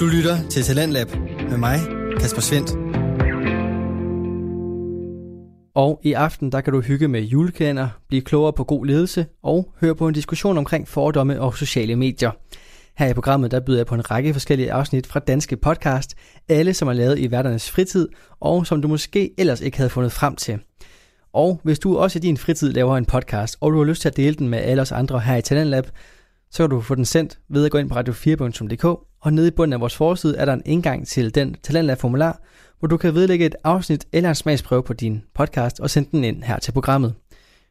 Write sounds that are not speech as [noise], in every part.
Du lytter til Talentlab med mig, Kasper Svendt. Og i aften der kan du hygge med julekalender, blive klogere på god ledelse og høre på en diskussion omkring fordomme og sociale medier. Her i programmet der byder jeg på en række forskellige afsnit fra danske podcast, alle som er lavet i hverdagens fritid, og som du måske ellers ikke havde fundet frem til. Og hvis du også i din fritid laver en podcast, og du har lyst til at dele den med alle os andre her i Talentlab, så kan du få den sendt ved at gå ind på radio4.dk, og nede i bunden af vores forside er der en indgang til den Talentlab-formular, hvor du kan vedlægge et afsnit eller en smagsprøve på din podcast og sende den ind her til programmet.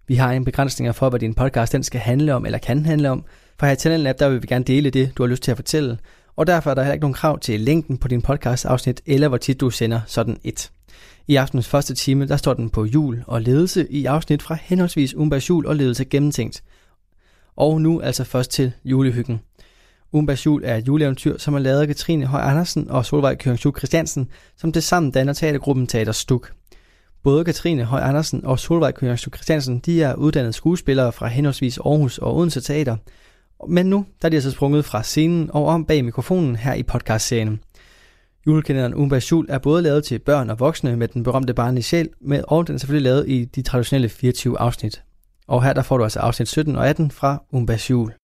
Vi har en begrænsning for, hvad din podcast den skal handle om eller kan handle om, for her i Talentlab der vil vi gerne dele det, du har lyst til at fortælle, og derfor er der heller ikke nogen krav til længden på din podcast afsnit, eller hvor tit du sender sådan et. I aftenens første time, der står den på jul og ledelse i afsnit fra henholdsvis Umbas jul og ledelse gennemtænkt. Og nu altså først til julehyggen. Umbas jul er et juleeventyr, som er lavet af Katrine Høj Andersen og Solvej Kjørensjuk Christiansen, som det sammen danner teatergruppen Teater Stuk. Både Katrine Høj Andersen og Solvej Kjørensjuk Christiansen de er uddannede skuespillere fra henholdsvis Aarhus og Odense Teater. Men nu der er de altså sprunget fra scenen og om bag mikrofonen her i podcastserien. Julekalenderen Umbas Jul er både lavet til børn og voksne med den berømte barnlige sjæl, med, og den er selvfølgelig lavet i de traditionelle 24 afsnit. Og her der får du altså afsnit 17 og 18 fra Umbas Jul.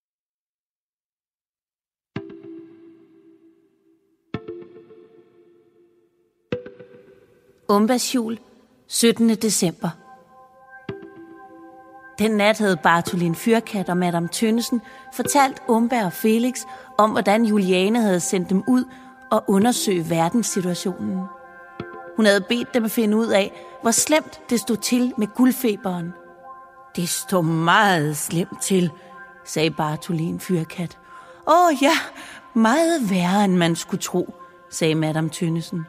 Umbas jul, 17. december. Den nat havde Bartolin Fyrkat og Madame Tønnesen fortalt Umba og Felix om, hvordan Juliane havde sendt dem ud og undersøge verdenssituationen. Hun havde bedt dem at finde ud af, hvor slemt det stod til med guldfeberen. Det stod meget slemt til, sagde Bartolin Fyrkat. Åh ja, meget værre end man skulle tro, sagde Madame Tønnesen.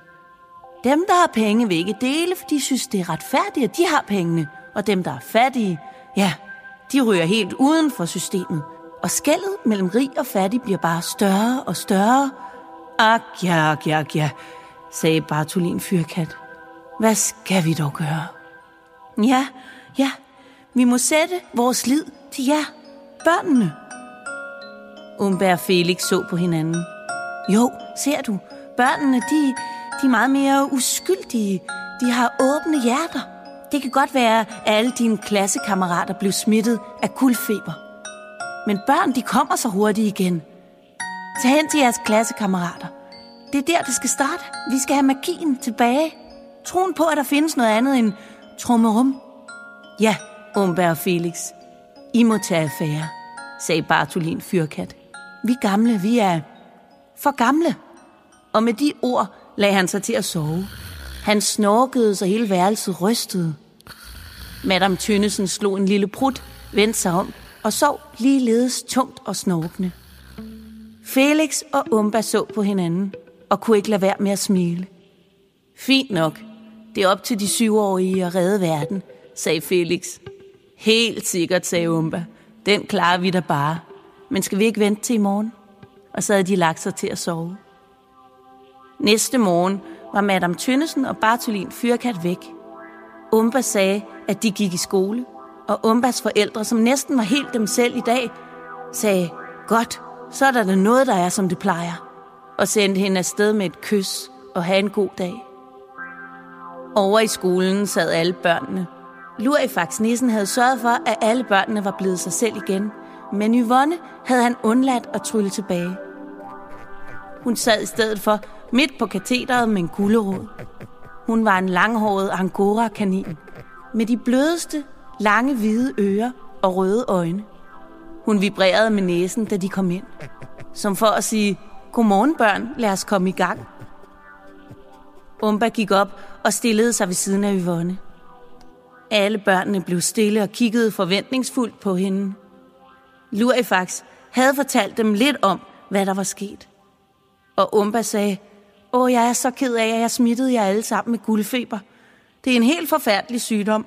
Dem, der har penge, vil ikke dele, for de synes, det er retfærdigt, at de har pengene. Og dem, der er fattige, ja, de ryger helt uden for systemet. Og skældet mellem rig og fattig bliver bare større og større. Ak ja, ak ja, ak ja, sagde Bartolin Fyrkat. Hvad skal vi dog gøre? Ja, ja, vi må sætte vores lid til jer, børnene. Umber og Felix så på hinanden. Jo, ser du, børnene, de, de er meget mere uskyldige. De har åbne hjerter. Det kan godt være, at alle dine klassekammerater blev smittet af guldfeber. Men børn, de kommer så hurtigt igen. Tag hen til jeres klassekammerater. Det er der, det skal starte. Vi skal have magien tilbage. Troen på, at der findes noget andet end trummerum. Ja, Umberg og Felix. I må tage affære, sagde Bartolin Fyrkat. Vi gamle, vi er for gamle. Og med de ord lagde han sig til at sove. Han snorkede, så hele værelset rystede. Madame Tønnesen slog en lille prut, vendte sig om og sov ligeledes tungt og snorkende. Felix og Umba så på hinanden og kunne ikke lade være med at smile. Fint nok. Det er op til de syvårige at redde verden, sagde Felix. Helt sikkert, sagde Umba. Den klarer vi da bare. Men skal vi ikke vente til i morgen? Og så havde de lagt sig til at sove. Næste morgen var Madame Tønnesen og Bartolin Fyrkat væk. Umba sagde, at de gik i skole, og Umbas forældre, som næsten var helt dem selv i dag, sagde, godt, så er der da noget, der er, som det plejer, og sendte hende afsted med et kys og have en god dag. Over i skolen sad alle børnene. Lurifax Nissen havde sørget for, at alle børnene var blevet sig selv igen, men Yvonne havde han undladt at trylle tilbage. Hun sad i stedet for midt på katedret med en gulderod. Hun var en langhåret angora-kanin med de blødeste, lange hvide ører og røde øjne. Hun vibrerede med næsen, da de kom ind. Som for at sige, godmorgen børn, lad os komme i gang. Umba gik op og stillede sig ved siden af Yvonne. Alle børnene blev stille og kiggede forventningsfuldt på hende. Lurifax havde fortalt dem lidt om, hvad der var sket. Og Umba sagde, Åh, jeg er så ked af, at jeg smittede jer alle sammen med guldfeber. Det er en helt forfærdelig sygdom.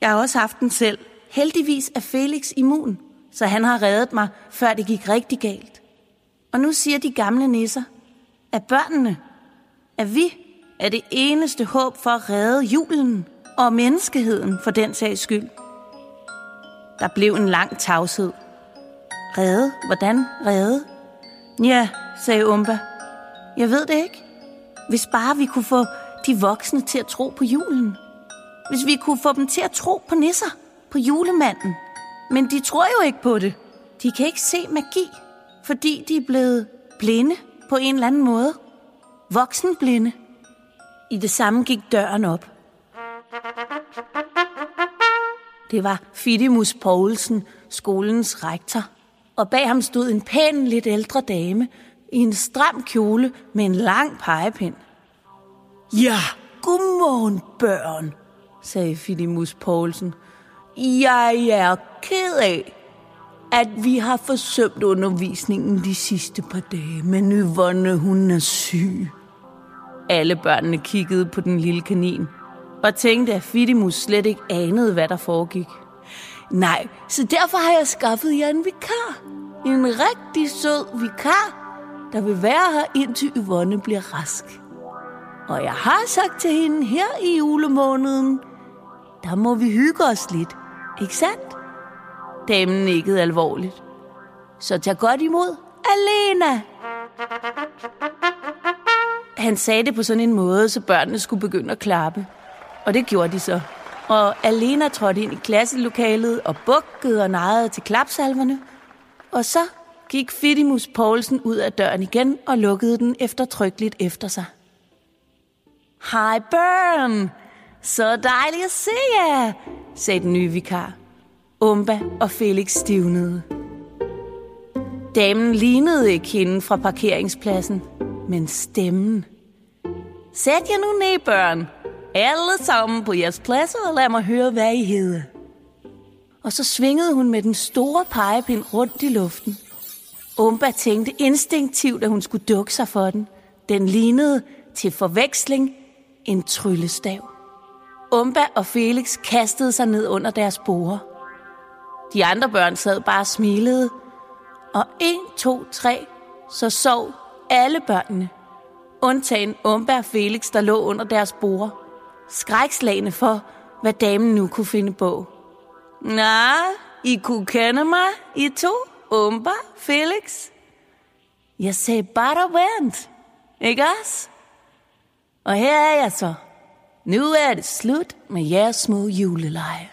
Jeg har også haft den selv. Heldigvis er Felix immun, så han har reddet mig, før det gik rigtig galt. Og nu siger de gamle nisser, at børnene, at vi er det eneste håb for at redde julen og menneskeheden for den sags skyld. Der blev en lang tavshed. Redde? Hvordan redde? Ja, sagde Umba. Jeg ved det ikke. Hvis bare vi kunne få de voksne til at tro på julen. Hvis vi kunne få dem til at tro på nisser, på julemanden. Men de tror jo ikke på det. De kan ikke se magi, fordi de er blevet blinde på en eller anden måde. Voksenblinde. I det samme gik døren op. Det var Fidimus Poulsen, skolens rektor. Og bag ham stod en pæn, lidt ældre dame i en stram kjole med en lang pegepind. Ja, godmorgen, børn, sagde Fidimus Poulsen. Jeg er ked af, at vi har forsømt undervisningen de sidste par dage, men Yvonne, hun er syg. Alle børnene kiggede på den lille kanin og tænkte, at Fidimus slet ikke anede, hvad der foregik. Nej, så derfor har jeg skaffet jer en vikar. En rigtig sød vikar, der vil være her indtil Yvonne bliver rask. Og jeg har sagt til hende her i julemåneden, der må vi hygge os lidt, ikke sandt? Damen nikkede alvorligt. Så tag godt imod Alena. Han sagde det på sådan en måde, så børnene skulle begynde at klappe. Og det gjorde de så. Og Alena trådte ind i klasselokalet og bukkede og nejede til klapsalverne. Og så gik Fidimus Poulsen ud af døren igen og lukkede den eftertrykkeligt efter sig. Hej børn! Så dejligt at se jer, sagde den nye vikar. Umba og Felix stivnede. Damen lignede ikke hende fra parkeringspladsen, men stemmen. Sæt jer nu ned, børn. Alle sammen på jeres pladser, og lad mig høre, hvad I hedder. Og så svingede hun med den store pegepind rundt i luften. Umba tænkte instinktivt, at hun skulle dukke sig for den. Den lignede til forveksling en tryllestav. Umba og Felix kastede sig ned under deres borde. De andre børn sad bare og smilede. Og en, to, tre, så sov alle børnene. Undtagen Umba og Felix, der lå under deres borde. Skrækslagende for, hvad damen nu kunne finde på. Nej, I kunne kende mig, I to, Umba, Felix. Jeg sagde bare vent, ikke også? Og her er jeg så. Nu er det slut med jeres små juleleje.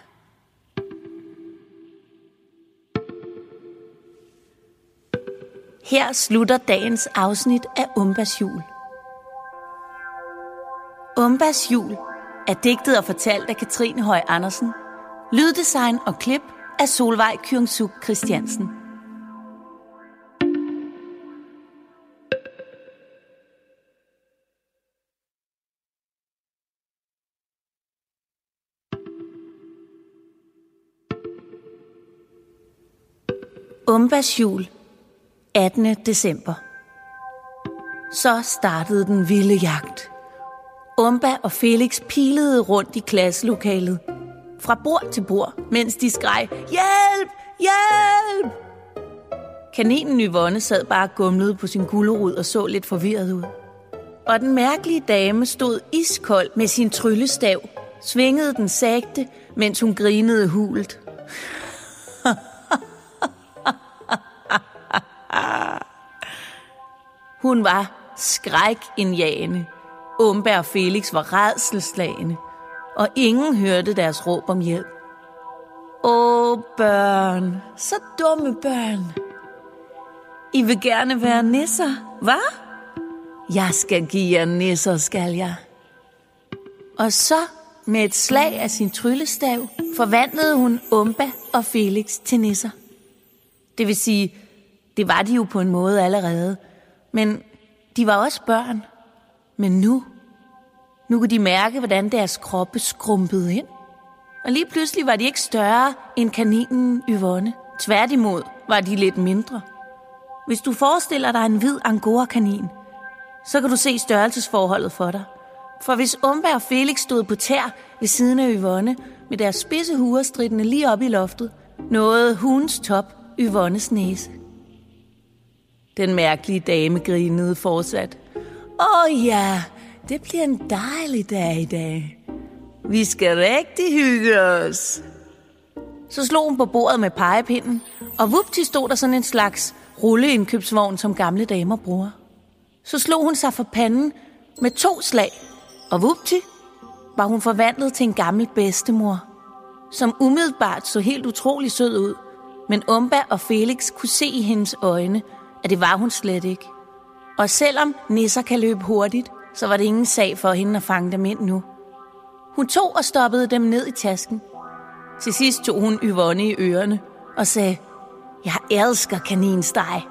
Her slutter dagens afsnit af Umbas jul. Umbas jul er digtet og fortalt af Katrine Høj Andersen. Lyddesign og klip af Solvej Kyungsuk Christiansen. Umbas jul 18. december. Så startede den vilde jagt. Umba og Felix pilede rundt i klasselokalet. Fra bord til bord, mens de skreg, Hjælp! Hjælp! Kaninen Yvonne sad bare gumlet på sin gulerod og så lidt forvirret ud. Og den mærkelige dame stod iskold med sin tryllestav, svingede den sagte, mens hun grinede hult. Hun var skrækindjagende. Umberg og Felix var redselslagende, og ingen hørte deres råb om hjælp. Åh, børn, så dumme børn. I vil gerne være nisser, hvad? Jeg skal give jer nisser, skal jeg. Og så, med et slag af sin tryllestav, forvandlede hun Umba og Felix til nisser. Det vil sige, det var de jo på en måde allerede. Men de var også børn. Men nu, nu kunne de mærke, hvordan deres kroppe skrumpede ind. Og lige pludselig var de ikke større end kaninen Yvonne. Tværtimod var de lidt mindre. Hvis du forestiller dig en hvid angora-kanin, så kan du se størrelsesforholdet for dig. For hvis Umberg og Felix stod på tær ved siden af Yvonne, med deres spidse huer stridende lige op i loftet, nåede huns top Yvonnes næse. Den mærkelige dame grinede fortsat. Åh oh, ja, det bliver en dejlig dag i dag. Vi skal rigtig hygge os. Så slog hun på bordet med pegepinden, og vupti stod der sådan en slags rulleindkøbsvogn, som gamle damer bruger. Så slog hun sig for panden med to slag, og vupti, var hun forvandlet til en gammel bedstemor, som umiddelbart så helt utrolig sød ud, men Umba og Felix kunne se i hendes øjne, at det var hun slet ikke. Og selvom nisser kan løbe hurtigt, så var det ingen sag for hende at fange dem ind nu. Hun tog og stoppede dem ned i tasken. Til sidst tog hun Yvonne i ørerne og sagde, jeg elsker kaninsteg.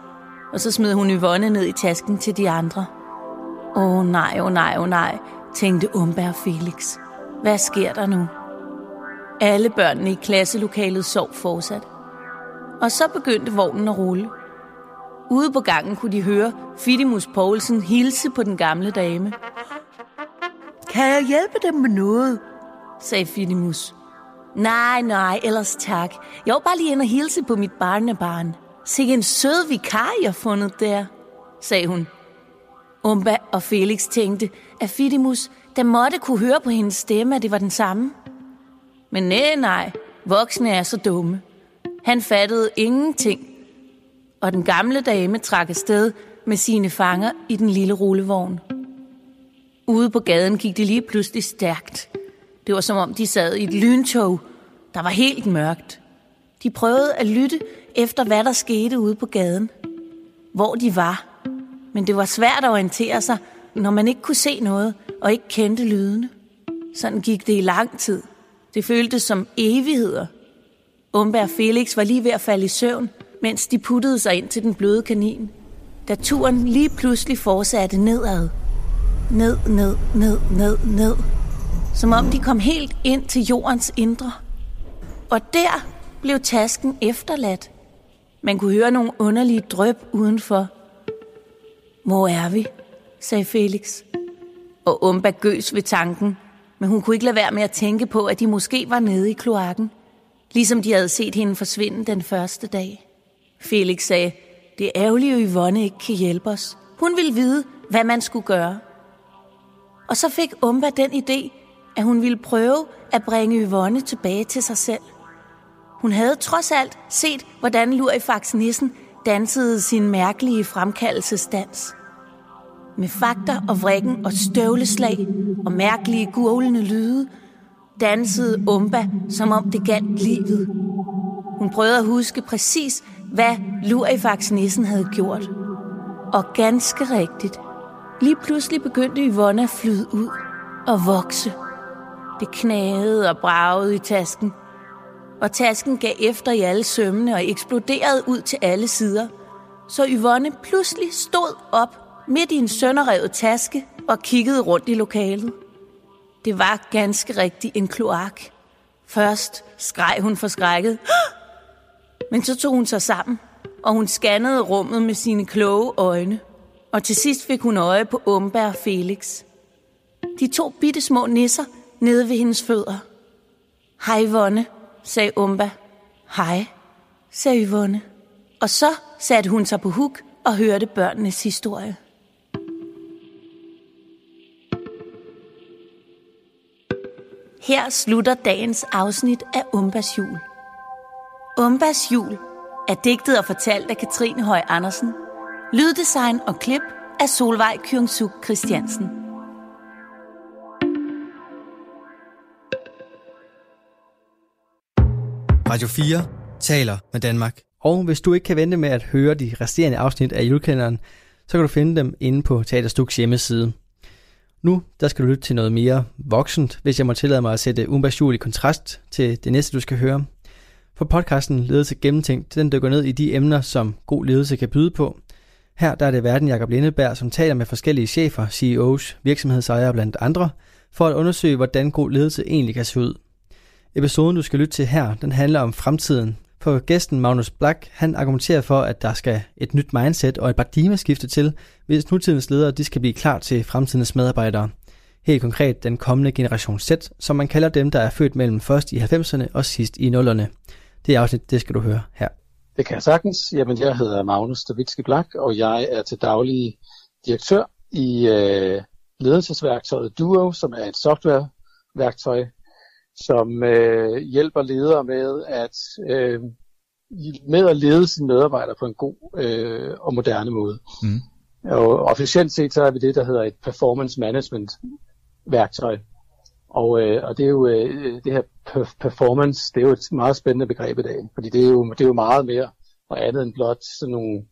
Og så smed hun Yvonne ned i tasken til de andre. Åh oh, nej, åh oh, nej, åh oh, nej, tænkte Umberg Felix. Hvad sker der nu? Alle børnene i klasselokalet sov fortsat. Og så begyndte vognen at rulle. Ude på gangen kunne de høre Fidimus Poulsen hilse på den gamle dame. Kan jeg hjælpe dem med noget? sagde Fidimus. Nej, nej, ellers tak. Jeg var bare lige ind og hilse på mit barnebarn. Se en sød vikar, jeg fundet der, sagde hun. Umba og Felix tænkte, at Fidimus, der måtte kunne høre på hendes stemme, at det var den samme. Men nej, nej, voksne er så dumme. Han fattede ingenting. Og den gamle dame trak afsted med sine fanger i den lille rullevogn. Ude på gaden gik det lige pludselig stærkt. Det var som om, de sad i et lyntog, der var helt mørkt. De prøvede at lytte efter, hvad der skete ude på gaden. Hvor de var. Men det var svært at orientere sig, når man ikke kunne se noget og ikke kendte lydene. Sådan gik det i lang tid. Det føltes som evigheder. Umberg Felix var lige ved at falde i søvn, mens de puttede sig ind til den bløde kanin. Da turen lige pludselig fortsatte nedad. Ned, ned, ned, ned, ned. Som om de kom helt ind til jordens indre. Og der blev tasken efterladt. Man kunne høre nogle underlige drøb udenfor. Hvor er vi? sagde Felix. Og Umba gøs ved tanken, men hun kunne ikke lade være med at tænke på, at de måske var nede i kloakken, ligesom de havde set hende forsvinde den første dag. Felix sagde, det er ærgerligt, at Yvonne ikke kan hjælpe os. Hun ville vide, hvad man skulle gøre. Og så fik Umba den idé, at hun ville prøve at bringe Yvonne tilbage til sig selv. Hun havde trods alt set, hvordan Lurifax Nissen dansede sin mærkelige fremkaldelsesdans. Med fakter og vrikken og støvleslag og mærkelige gurlende lyde, dansede Umba, som om det galt livet. Hun prøvede at huske præcis, hvad Lurifax Nissen havde gjort. Og ganske rigtigt, lige pludselig begyndte Yvonne at flyde ud og vokse. Det knagede og bragede i tasken, og tasken gav efter i alle sømmene og eksploderede ud til alle sider. Så Yvonne pludselig stod op midt i en sønderrevet taske og kiggede rundt i lokalet. Det var ganske rigtigt en kloak. Først skreg hun forskrækket, men så tog hun sig sammen, og hun scannede rummet med sine kloge øjne. Og til sidst fik hun øje på Umber og Felix. De to bitte små nisser nede ved hendes fødder. Hej, Vonne, sagde Umba. Hej, sagde Yvonne. Og så satte hun sig på huk og hørte børnenes historie. Her slutter dagens afsnit af Umbas jul. Umbas jul er digtet og fortalt af Katrine Høj Andersen. Lyddesign og klip af Solvej Kyungsuk Christiansen. Radio 4 taler med Danmark. Og hvis du ikke kan vente med at høre de resterende afsnit af julekalenderen, så kan du finde dem inde på Teaterstuks hjemmeside. Nu der skal du lytte til noget mere voksent, hvis jeg må tillade mig at sætte Umbas jul i kontrast til det næste, du skal høre. For podcasten Ledelse Gennemtænkt, den dykker ned i de emner, som god ledelse kan byde på. Her der er det verden Jakob Lindeberg, som taler med forskellige chefer, CEOs, virksomhedsejere blandt andre, for at undersøge, hvordan god ledelse egentlig kan se ud. Episoden, du skal lytte til her, den handler om fremtiden. For gæsten Magnus Black, han argumenterer for, at der skal et nyt mindset og et paradigmeskifte til, hvis nutidens ledere de skal blive klar til fremtidens medarbejdere. Helt konkret den kommende generation Z, som man kalder dem, der er født mellem først i 90'erne og sidst i 0'erne. Det afsnit, det skal du høre her. Det kan jeg sagtens. Jamen, jeg hedder Magnus Stavitski Black, og jeg er til daglig direktør i øh, ledelsesværktøjet Duo, som er et softwareværktøj, som øh, hjælper ledere med at øh, med at lede sine medarbejdere på en god øh, og moderne måde. Mm. Og officielt set så er vi det, der hedder et performance management værktøj. Og, øh, og det er jo øh, det her performance, det er jo et meget spændende begreb i dag, fordi det er jo, det er jo meget mere og andet end blot sådan nogle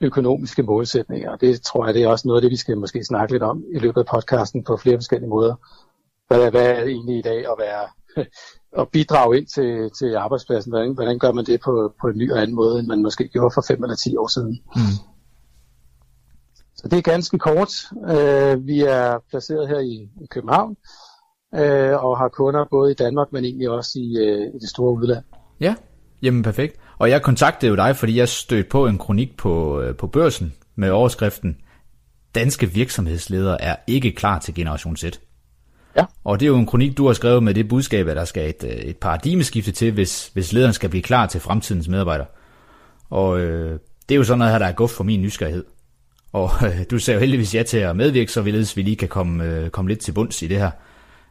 økonomiske målsætninger. Det tror jeg, det er også noget af det, vi skal måske snakke lidt om i løbet af podcasten på flere forskellige måder. Hvad er, hvad er det egentlig i dag at være [laughs] at bidrage ind til, til arbejdspladsen? Hvordan, hvordan gør man det på, på en ny og anden måde, end man måske gjorde for 5 eller 10 år siden? Mm. Så det er ganske kort. Uh, vi er placeret her i, i København uh, og har kunder både i Danmark, men egentlig også i, uh, i det store udland. Ja, jamen perfekt. Og jeg kontaktede jo dig, fordi jeg stødte på en kronik på, på børsen med overskriften Danske virksomhedsledere er ikke klar til Generation Z. Ja. Og det er jo en kronik, du har skrevet med det budskab, at der skal et, et paradigmeskifte til, hvis, hvis lederen skal blive klar til fremtidens medarbejdere. Og øh, det er jo sådan noget her, der er godt for min nysgerrighed. Og [laughs] øh, du sagde jo heldigvis ja til at medvirke, så vi lige kan komme, øh, komme lidt til bunds i det her.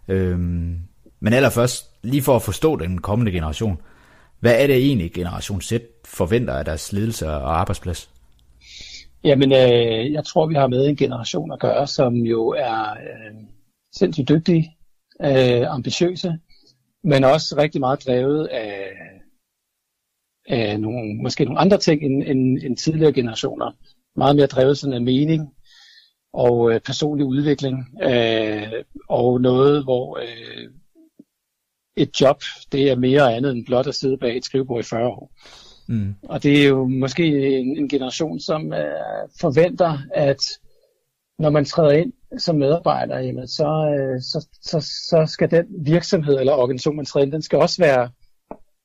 Øhm, men allerførst, lige for at forstå den kommende generation, hvad er det egentlig, Generation Z forventer af deres ledelse og arbejdsplads? Jamen, øh, jeg tror, vi har med en generation at gøre, som jo er øh, sindssygt dygtige, øh, ambitiøse, men også rigtig meget drevet af, af nogle, måske nogle andre ting end, end, end tidligere generationer meget mere drevet sådan af mening og øh, personlig udvikling, øh, og noget, hvor øh, et job, det er mere andet end blot at sidde bag et skrivebord i 40 år. Mm. Og det er jo måske en, en generation, som øh, forventer, at når man træder ind som medarbejder, jamen, så, øh, så, så, så skal den virksomhed eller organisation, man træder ind, den skal også være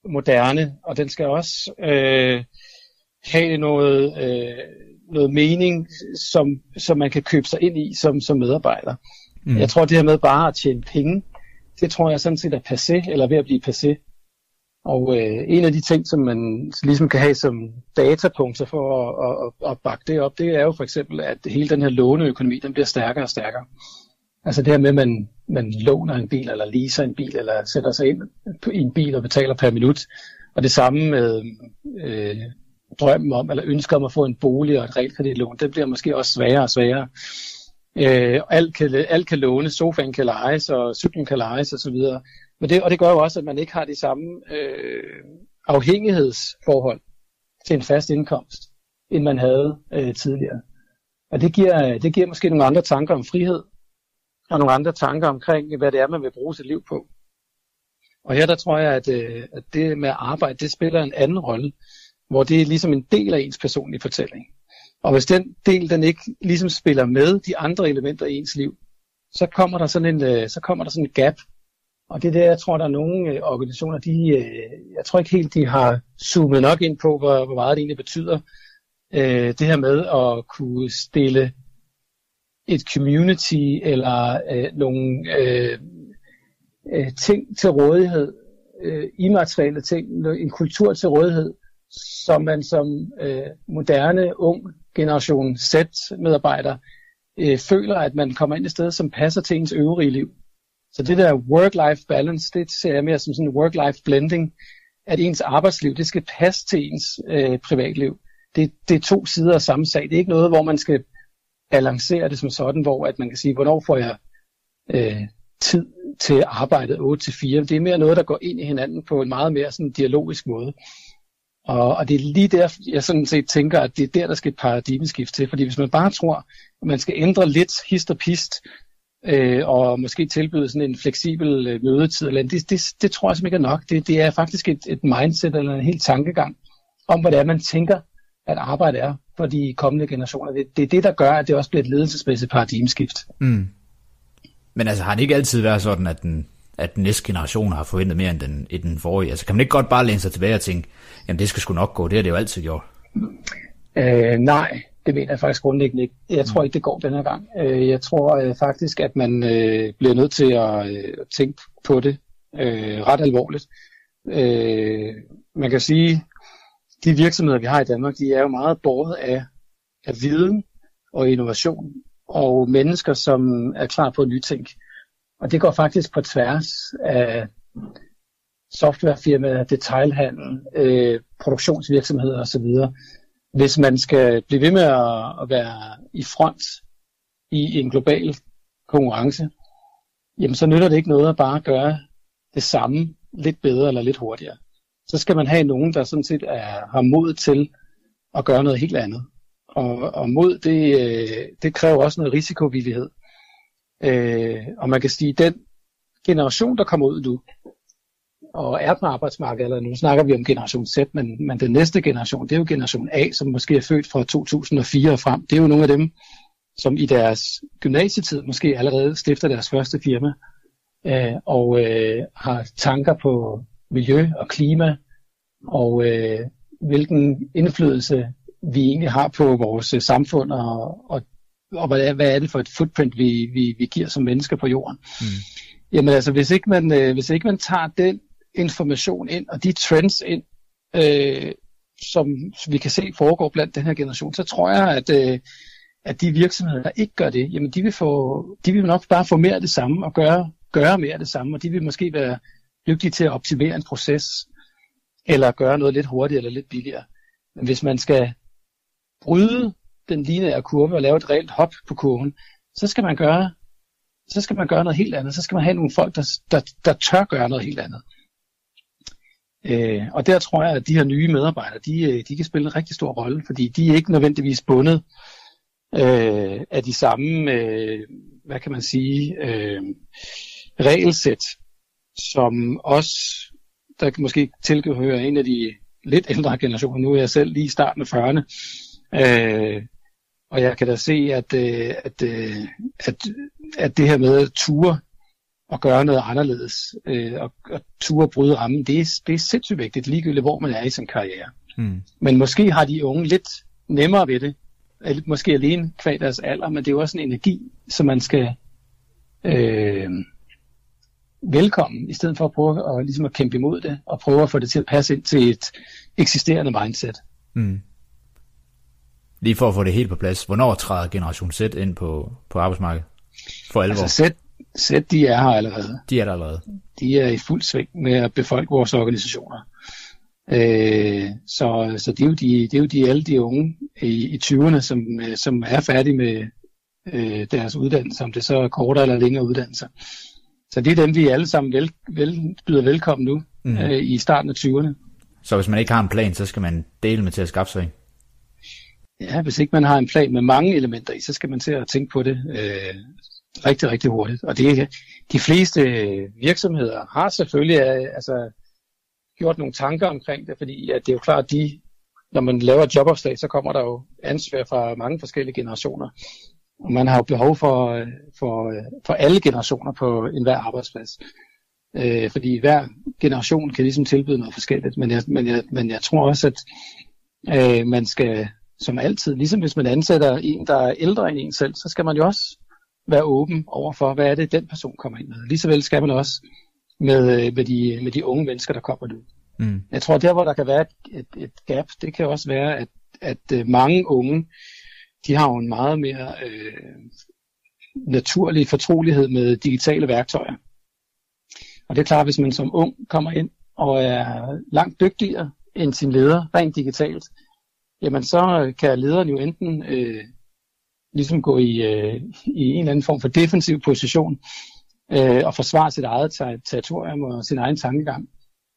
moderne, og den skal også øh, have noget, øh, noget mening, som, som man kan købe sig ind i som, som medarbejder. Mm. Jeg tror, det her med bare at tjene penge, det tror jeg sådan set er passé, eller ved at blive passé. Og øh, en af de ting, som man ligesom kan have som datapunkter for at, at, at bakke det op, det er jo for eksempel, at hele den her låneøkonomi, den bliver stærkere og stærkere. Altså det her med, at man, man låner en bil, eller leaser en bil, eller sætter sig ind i en bil og betaler per minut. Og det samme med øh, drømmen om, eller ønsket om at få en bolig og et realkreditlån, det bliver måske også sværere og sværere. Øh, alt, kan, alt kan lånes, sofaen kan lejes, og cyklen kan lejes osv. Men det, og det gør jo også, at man ikke har de samme øh, afhængighedsforhold til en fast indkomst, end man havde øh, tidligere. Og det giver, det giver måske nogle andre tanker om frihed, og nogle andre tanker omkring, hvad det er, man vil bruge sit liv på. Og her der tror jeg, at, øh, at det med at arbejde, det spiller en anden rolle, hvor det er ligesom en del af ens personlige fortælling. Og hvis den del, den ikke ligesom spiller med de andre elementer i ens liv, så kommer der sådan en, øh, så kommer der sådan en gap. Og det er der, jeg tror, der er nogle øh, organisationer, de, øh, jeg tror ikke helt, de har zoomet nok ind på, hvor, hvor meget det egentlig betyder. Det her med at kunne stille et community eller øh, nogle øh, ting til rådighed, øh, immaterielle ting, en kultur til rådighed, som man som øh, moderne, ung generation Z-medarbejder øh, føler, at man kommer ind et sted, som passer til ens øvrige liv. Så det der work-life balance, det ser jeg mere som sådan en work-life blending, at ens arbejdsliv, det skal passe til ens øh, privatliv. Det, det er to sider af samme sag. Det er ikke noget, hvor man skal balancere det som sådan, hvor at man kan sige, hvornår får jeg øh, tid til arbejdet 8-4. Det er mere noget, der går ind i hinanden på en meget mere sådan dialogisk måde. Og, og det er lige der, jeg sådan set tænker, at det er der, der skal et paradigmeskift til. Fordi hvis man bare tror, at man skal ændre lidt hist og pist, øh, og måske tilbyde sådan en fleksibel øh, mødetid, eller det, det, det tror jeg simpelthen ikke er nok. Det, det er faktisk et, et mindset eller en helt tankegang om, hvad det er, man tænker, at arbejde er for de kommende generationer. Det, det er det, der gør, at det også bliver et ledelsesmæssigt paradigmeskift. Mm. Men altså har det ikke altid været sådan, at den at den næste generation har forventet mere end den, end den forrige? Altså kan man ikke godt bare læne sig tilbage og tænke, jamen det skal sgu nok gå, det har det jo altid gjort. Øh, nej, det mener jeg faktisk grundlæggende ikke. Jeg tror ikke, det går den her gang. Øh, jeg tror øh, faktisk, at man øh, bliver nødt til at øh, tænke på det øh, ret alvorligt. Øh, man kan sige, de virksomheder, vi har i Danmark, de er jo meget båret af, af viden og innovation og mennesker, som er klar på at nytænke. Og det går faktisk på tværs af softwarefirmaer, detailhandel, øh, produktionsvirksomheder osv. hvis man skal blive ved med at, at være i front i en global konkurrence, jamen så nytter det ikke noget at bare gøre det samme lidt bedre eller lidt hurtigere. Så skal man have nogen, der sådan set er, har mod til at gøre noget helt andet. Og, og mod, det, øh, det kræver også noget risikovillighed. Øh, og man kan sige, den generation, der kommer ud nu, og er på arbejdsmarkedet, eller nu snakker vi om generation Z, men, men den næste generation, det er jo generation A, som måske er født fra 2004 og frem. Det er jo nogle af dem, som i deres gymnasietid måske allerede stifter deres første firma, øh, og øh, har tanker på miljø og klima, og øh, hvilken indflydelse vi egentlig har på vores øh, samfund, og, og, og hvad, er, hvad er det for et footprint, vi, vi, vi giver som mennesker på jorden. Mm. Jamen altså, hvis ikke, man, øh, hvis ikke man tager den information ind, og de trends ind, øh, som vi kan se foregår blandt den her generation, så tror jeg, at, øh, at de virksomheder, der ikke gør det, jamen de vil, få, de vil nok bare få mere af det samme og gøre, gøre mere af det samme, og de vil måske være dygtige til at optimere en proces, eller gøre noget lidt hurtigere eller lidt billigere. Men hvis man skal bryde den lineære kurve og lave et reelt hop på kurven, så skal man gøre så skal man gøre noget helt andet. Så skal man have nogle folk, der, der, der tør gøre noget helt andet. Øh, og der tror jeg, at de her nye medarbejdere, de, øh, de kan spille en rigtig stor rolle, fordi de er ikke nødvendigvis bundet øh, af de samme, øh, hvad kan man sige, øh, regelsæt, som os, der måske tilhører en af de lidt ældre generationer, nu er jeg selv lige i starten af 40'erne, øh, og jeg kan da se, at, øh, at, øh, at, at det her med at ture og gøre noget anderledes, øh, og, og ture bryde rammen, det er, det er sindssygt vigtigt, ligegyldigt hvor man er i sin karriere. Mm. Men måske har de unge lidt nemmere ved det, måske alene kvad deres alder, men det er jo også en energi, som man skal øh, velkommen, i stedet for at prøve at, ligesom at kæmpe imod det, og prøve at få det til at passe ind til et eksisterende mindset. Mm. Lige for at få det helt på plads, hvornår træder Generation Z ind på, på arbejdsmarkedet? For alvor? Altså Z, Z, de er her allerede. De er der allerede. De er i fuld sving med at befolke vores organisationer. Øh, så så det, er jo de, det er jo de alle de unge i, i 20'erne, som, som er færdige med øh, deres uddannelse, om det så er kortere eller længere uddannelser. Så det er dem, vi alle sammen vel, vel, byder velkommen nu mm. øh, i starten af 20'erne. Så hvis man ikke har en plan, så skal man dele med til at skaffe sig Ja, hvis ikke man har en plan med mange elementer i, så skal man til at tænke på det øh, rigtig, rigtig hurtigt. Og det de fleste virksomheder har selvfølgelig øh, altså, gjort nogle tanker omkring det, fordi at det er jo klart, at de, når man laver et jobopslag, så kommer der jo ansvar fra mange forskellige generationer. Og man har jo behov for, øh, for, øh, for alle generationer på enhver arbejdsplads. Øh, fordi hver generation kan ligesom tilbyde noget forskelligt. Men jeg, men jeg, men jeg tror også, at øh, man skal som altid, ligesom hvis man ansætter en, der er ældre end en selv, så skal man jo også være åben over for, hvad er det, den person kommer ind med. Ligesåvel skal man også med, øh, med, de, med de unge mennesker, der kommer nu. Mm. Jeg tror, der hvor der kan være et, et, et gap, det kan også være, at, at øh, mange unge, de har jo en meget mere øh, naturlig fortrolighed med digitale værktøjer. Og det er klart, hvis man som ung kommer ind og er langt dygtigere end sin leder, rent digitalt, jamen så kan lederen jo enten øh, ligesom gå i, øh, i en eller anden form for defensiv position øh, og forsvare sit eget territorium og sin egen tankegang.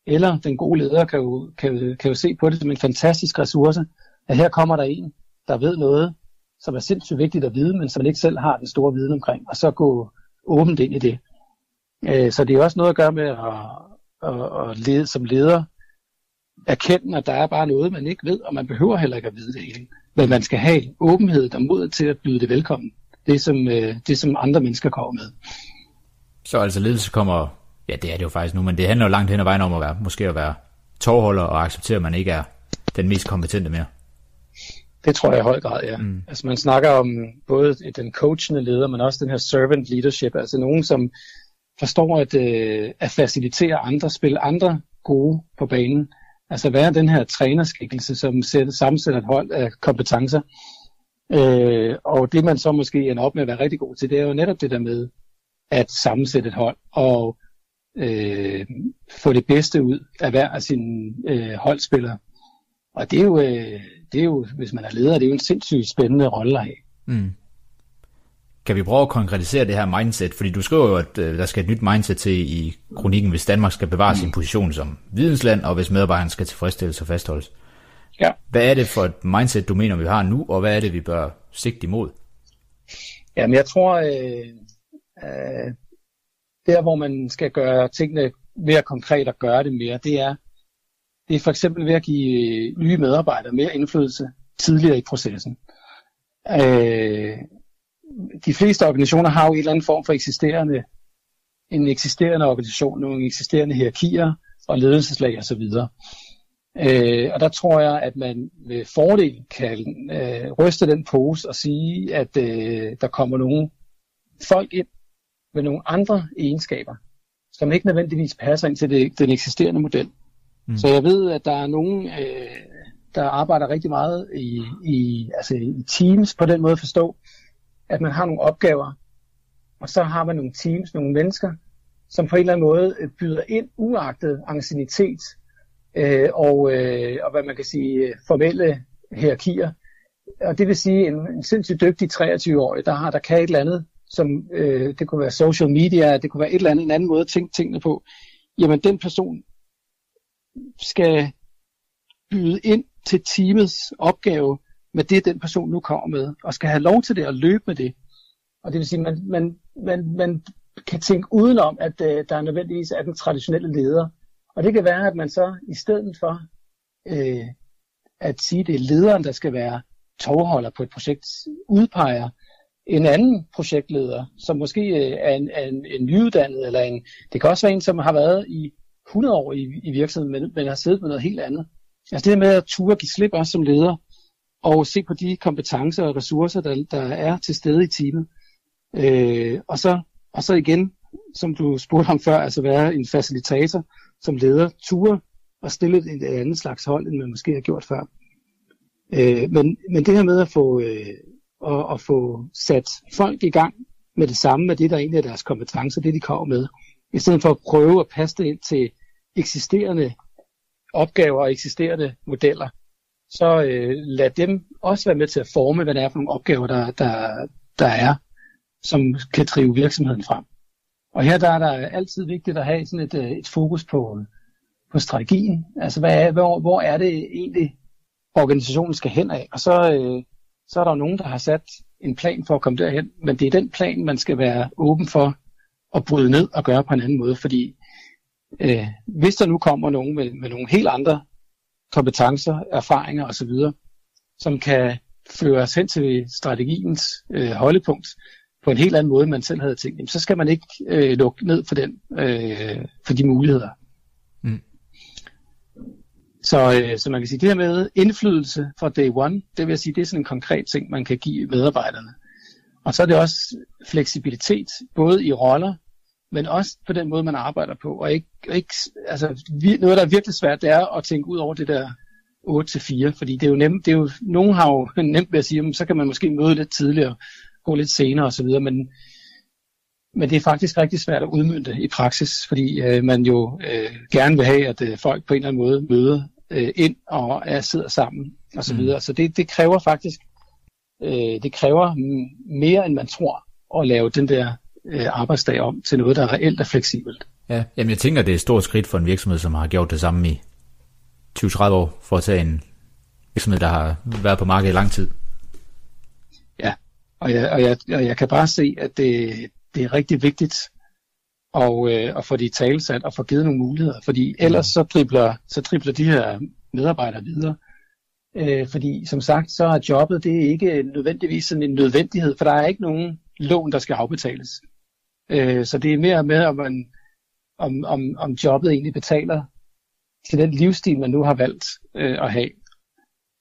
Eller den gode leder kan jo, kan, kan jo se på det som en fantastisk ressource, at her kommer der en, der ved noget, som er sindssygt vigtigt at vide, men som ikke selv har den store viden omkring, og så gå åbent ind i det. Øh, så det er også noget at gøre med at, at, at lede, som leder erkende, at der er bare noget, man ikke ved, og man behøver heller ikke at vide det hele. Men man skal have åbenhed og mod til at byde det velkommen. Det som, øh, det, som andre mennesker kommer med. Så altså ledelse kommer, ja det er det jo faktisk nu, men det handler jo langt hen ad vejen om at være, måske at være tovholder og acceptere, at man ikke er den mest kompetente mere. Det tror jeg i høj grad, ja. Mm. Altså man snakker om både den coachende leder, men også den her servant leadership, altså nogen, som forstår at, øh, at facilitere andre, spille andre gode på banen, Altså være den her trænerskikkelse, som sætter, sammensætter et hold af kompetencer. Øh, og det man så måske ender op med at være rigtig god til, det er jo netop det der med at sammensætte et hold og øh, få det bedste ud af hver af sine øh, holdspillere. og det er, jo, øh, det er jo, hvis man er leder, det er jo en sindssygt spændende rolle at have. Mm. Kan vi prøve at konkretisere det her mindset? Fordi du skriver jo, at øh, der skal et nyt mindset til i kronikken, hvis Danmark skal bevare mm. sin position som vidensland, og hvis medarbejderne skal tilfredsstilles og fastholdes. Ja. Hvad er det for et mindset, du mener, vi har nu, og hvad er det, vi bør sigte imod? Jamen, jeg tror, øh, øh, der hvor man skal gøre tingene mere konkret og gøre det mere, det er, det er for eksempel ved at give nye medarbejdere mere indflydelse tidligere i processen. Øh, de fleste organisationer har jo en eller anden form for eksisterende, en eksisterende organisation, nogle eksisterende hierarkier og ledelseslag osv. Øh, og der tror jeg, at man med fordel kan øh, ryste den pose og sige, at øh, der kommer nogle folk ind med nogle andre egenskaber, som ikke nødvendigvis passer ind til det, den eksisterende model. Mm. Så jeg ved, at der er nogen, øh, der arbejder rigtig meget i, i, altså i teams på den måde at forstå, at man har nogle opgaver, og så har man nogle teams, nogle mennesker, som på en eller anden måde øh, byder ind uagtet angstinitet øh, og, øh, og hvad man kan sige øh, formelle hierarkier. Og det vil sige, en, en sindssygt dygtig 23-årig, der har der kan et eller andet, som øh, det kunne være social media, det kunne være et eller andet, en anden måde at tænke tingene på. Jamen den person skal byde ind til teamets opgave med det, den person nu kommer med, og skal have lov til det og løbe med det. Og det vil sige, at man, man, man, man kan tænke udenom, at øh, der nødvendigvis er den traditionelle leder. Og det kan være, at man så i stedet for øh, at sige, at det er lederen, der skal være tovholder på et projekt, udpeger en anden projektleder, som måske øh, er en, en, en nyuddannet, eller en, det kan også være en, som har været i 100 år i, i virksomheden, men, men har siddet med noget helt andet. Altså det med at ture give slip også som leder, og se på de kompetencer og ressourcer, der, der er til stede i teamet. Øh, og, så, og så igen, som du spurgte om før, altså være en facilitator som leder, ture og stille et andet slags hold, end man måske har gjort før. Øh, men, men det her med at få, øh, at, at få sat folk i gang med det samme, med det der egentlig er deres kompetencer, det de kommer med, i stedet for at prøve at passe det ind til eksisterende opgaver og eksisterende modeller, så øh, lad dem også være med til at forme, hvad det er for nogle opgaver, der, der, der er, som kan drive virksomheden frem. Og her der er der altid vigtigt at have sådan et, øh, et fokus på, på strategien. Altså hvad er, hvor, hvor er det egentlig, organisationen skal hen af? Og så, øh, så er der nogen, der har sat en plan for at komme derhen, men det er den plan, man skal være åben for at bryde ned og gøre på en anden måde, fordi øh, hvis der nu kommer nogen med, med nogle helt andre kompetencer, erfaringer osv., som kan føre os hen til strategiens øh, holdepunkt på en helt anden måde, end man selv havde tænkt, så skal man ikke øh, lukke ned for, den, øh, for de muligheder. Mm. Så, øh, så man kan sige, det her med indflydelse fra day one, det vil jeg sige, det er sådan en konkret ting, man kan give medarbejderne. Og så er det også fleksibilitet, både i roller, men også på den måde, man arbejder på. Og ikke, ikke altså, noget, der er virkelig svært, det er at tænke ud over det der 8-4, fordi det er jo nemt, det er jo, nogen har jo [laughs] nemt ved at sige, så kan man måske møde lidt tidligere, gå lidt senere osv., men, men det er faktisk rigtig svært at udmynde i praksis, fordi øh, man jo øh, gerne vil have, at øh, folk på en eller anden måde møder øh, ind og er, sidder sammen osv. Så, mm. så det, det kræver faktisk øh, det kræver mere, end man tror, at lave den der øh, arbejdsdag om til noget, der er reelt og fleksibelt. Ja, jamen jeg tænker, det er et stort skridt for en virksomhed, som har gjort det samme i 20-30 år, for at tage en virksomhed, der har været på markedet i lang tid. Ja, og jeg, og jeg, og jeg kan bare se, at det, det er rigtig vigtigt og, øh, at få de talsat og få givet nogle muligheder, fordi ellers så dribler, så dribler de her medarbejdere videre. Øh, fordi som sagt, så er jobbet det er ikke nødvendigvis sådan en nødvendighed, for der er ikke nogen lån, der skal afbetales. Øh, så det er mere med, om, man, om, om, om jobbet egentlig betaler til den livsstil, man nu har valgt øh, at have.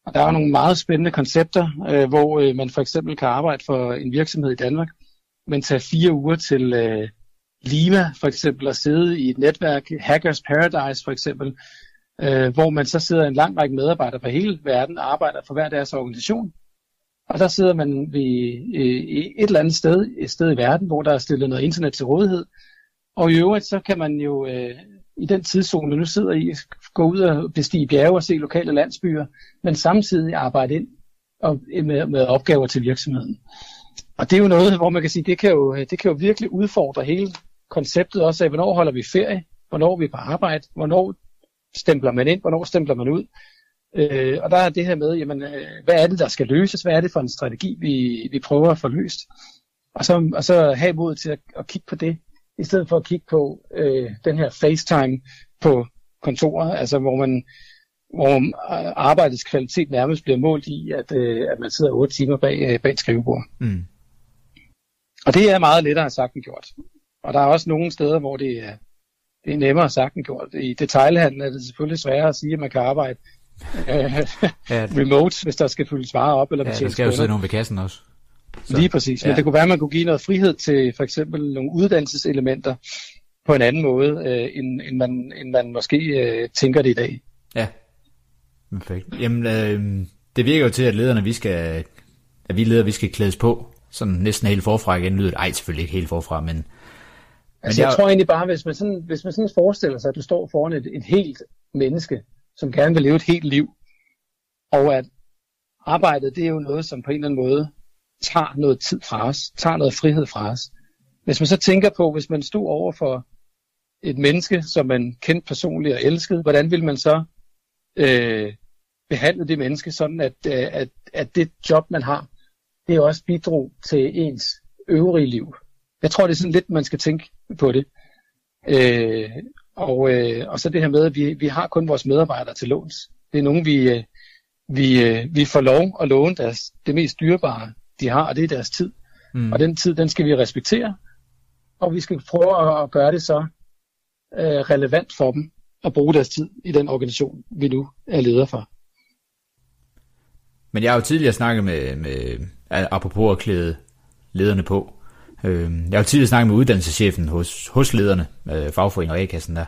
Og der er nogle meget spændende koncepter, øh, hvor øh, man for eksempel kan arbejde for en virksomhed i Danmark, men tage fire uger til øh, Lima for eksempel og sidde i et netværk, Hackers Paradise for eksempel, øh, hvor man så sidder en lang række medarbejdere fra hele verden og arbejder for hver deres organisation. Og der sidder man ved, øh, et eller andet sted, et sted i verden, hvor der er stillet noget internet til rådighed. Og i øvrigt, så kan man jo øh, i den tidszone, du nu sidder i, gå ud og bestige bjerge og se lokale landsbyer, men samtidig arbejde ind og, øh, med, med opgaver til virksomheden. Og det er jo noget, hvor man kan sige, det kan jo, øh, det kan jo virkelig udfordre hele konceptet også af, hvornår holder vi ferie, hvornår er vi på arbejde, hvornår stempler man ind, hvornår stempler man ud. Øh, og der er det her med, jamen, øh, hvad er det, der skal løses? Hvad er det for en strategi, vi, vi prøver at få løst? Og så, og så have mod til at, at kigge på det, i stedet for at kigge på øh, den her FaceTime på kontoret, altså hvor man hvor arbejdets kvalitet nærmest bliver målt i, at, øh, at man sidder 8 timer bag, øh, bag et skrivebord. Mm. Og det er meget lettere sagt end gjort. Og der er også nogle steder, hvor det er, det er nemmere sagt end gjort. I detailhandlen er det selvfølgelig sværere at sige, at man kan arbejde remote, hvis der skal fyldes varer op. Eller ja, der skal jo sidde nogen ved kassen også. Så, Lige præcis. Men ja. det kunne være, at man kunne give noget frihed til for eksempel nogle uddannelseselementer på en anden måde, øh, end, end, man, end man måske øh, tænker det i dag. Ja, perfekt. Jamen, øh, det virker jo til, at lederne, vi skal, at vi ledere, vi skal klædes på, sådan næsten helt forfra igen lyder det. Ej, selvfølgelig ikke helt forfra, men... Altså, men jeg, jeg tror egentlig bare, hvis man, sådan, hvis man sådan forestiller sig, at du står foran et, et helt menneske, som gerne vil leve et helt liv, og at arbejdet, det er jo noget, som på en eller anden måde tager noget tid fra os, tager noget frihed fra os. Hvis man så tænker på, hvis man stod over for et menneske, som man kendte personligt og elskede, hvordan vil man så øh, behandle det menneske, sådan at, øh, at, at det job, man har, det er også bidrog til ens øvrige liv. Jeg tror, det er sådan lidt, man skal tænke på det. Øh, og, øh, og så det her med, at vi, vi har kun vores medarbejdere til låns. Det er nogen, vi, øh, vi, øh, vi får lov at låne deres, det mest dyrebare, de har, og det er deres tid. Mm. Og den tid, den skal vi respektere, og vi skal prøve at gøre det så øh, relevant for dem at bruge deres tid i den organisation, vi nu er leder for. Men jeg har jo tidligere snakket med, med apropos at klæde lederne på. Øh, jeg har tidligere snakket med uddannelseschefen hos, hos lederne, øh, fagforeningen og A-kassen der,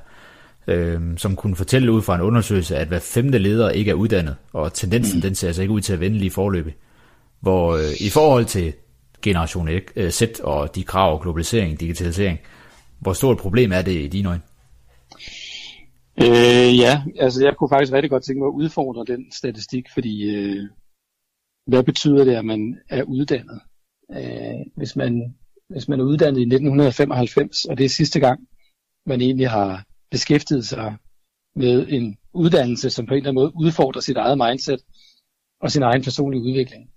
øh, som kunne fortælle ud fra en undersøgelse, at hver femte leder ikke er uddannet, og tendensen mm. den ser altså ikke ud til at vende lige forløbig. Hvor øh, i forhold til generation Z og de krav, globalisering, digitalisering, hvor stort problem er det i dine øjne? Øh, ja, altså jeg kunne faktisk rigtig godt tænke mig at udfordre den statistik, fordi øh, hvad betyder det, at man er uddannet? Øh, hvis, man, hvis man er uddannet i 1995, og det er sidste gang, man egentlig har beskæftiget sig med en uddannelse, som på en eller anden måde udfordrer sit eget mindset og sin egen personlige udvikling,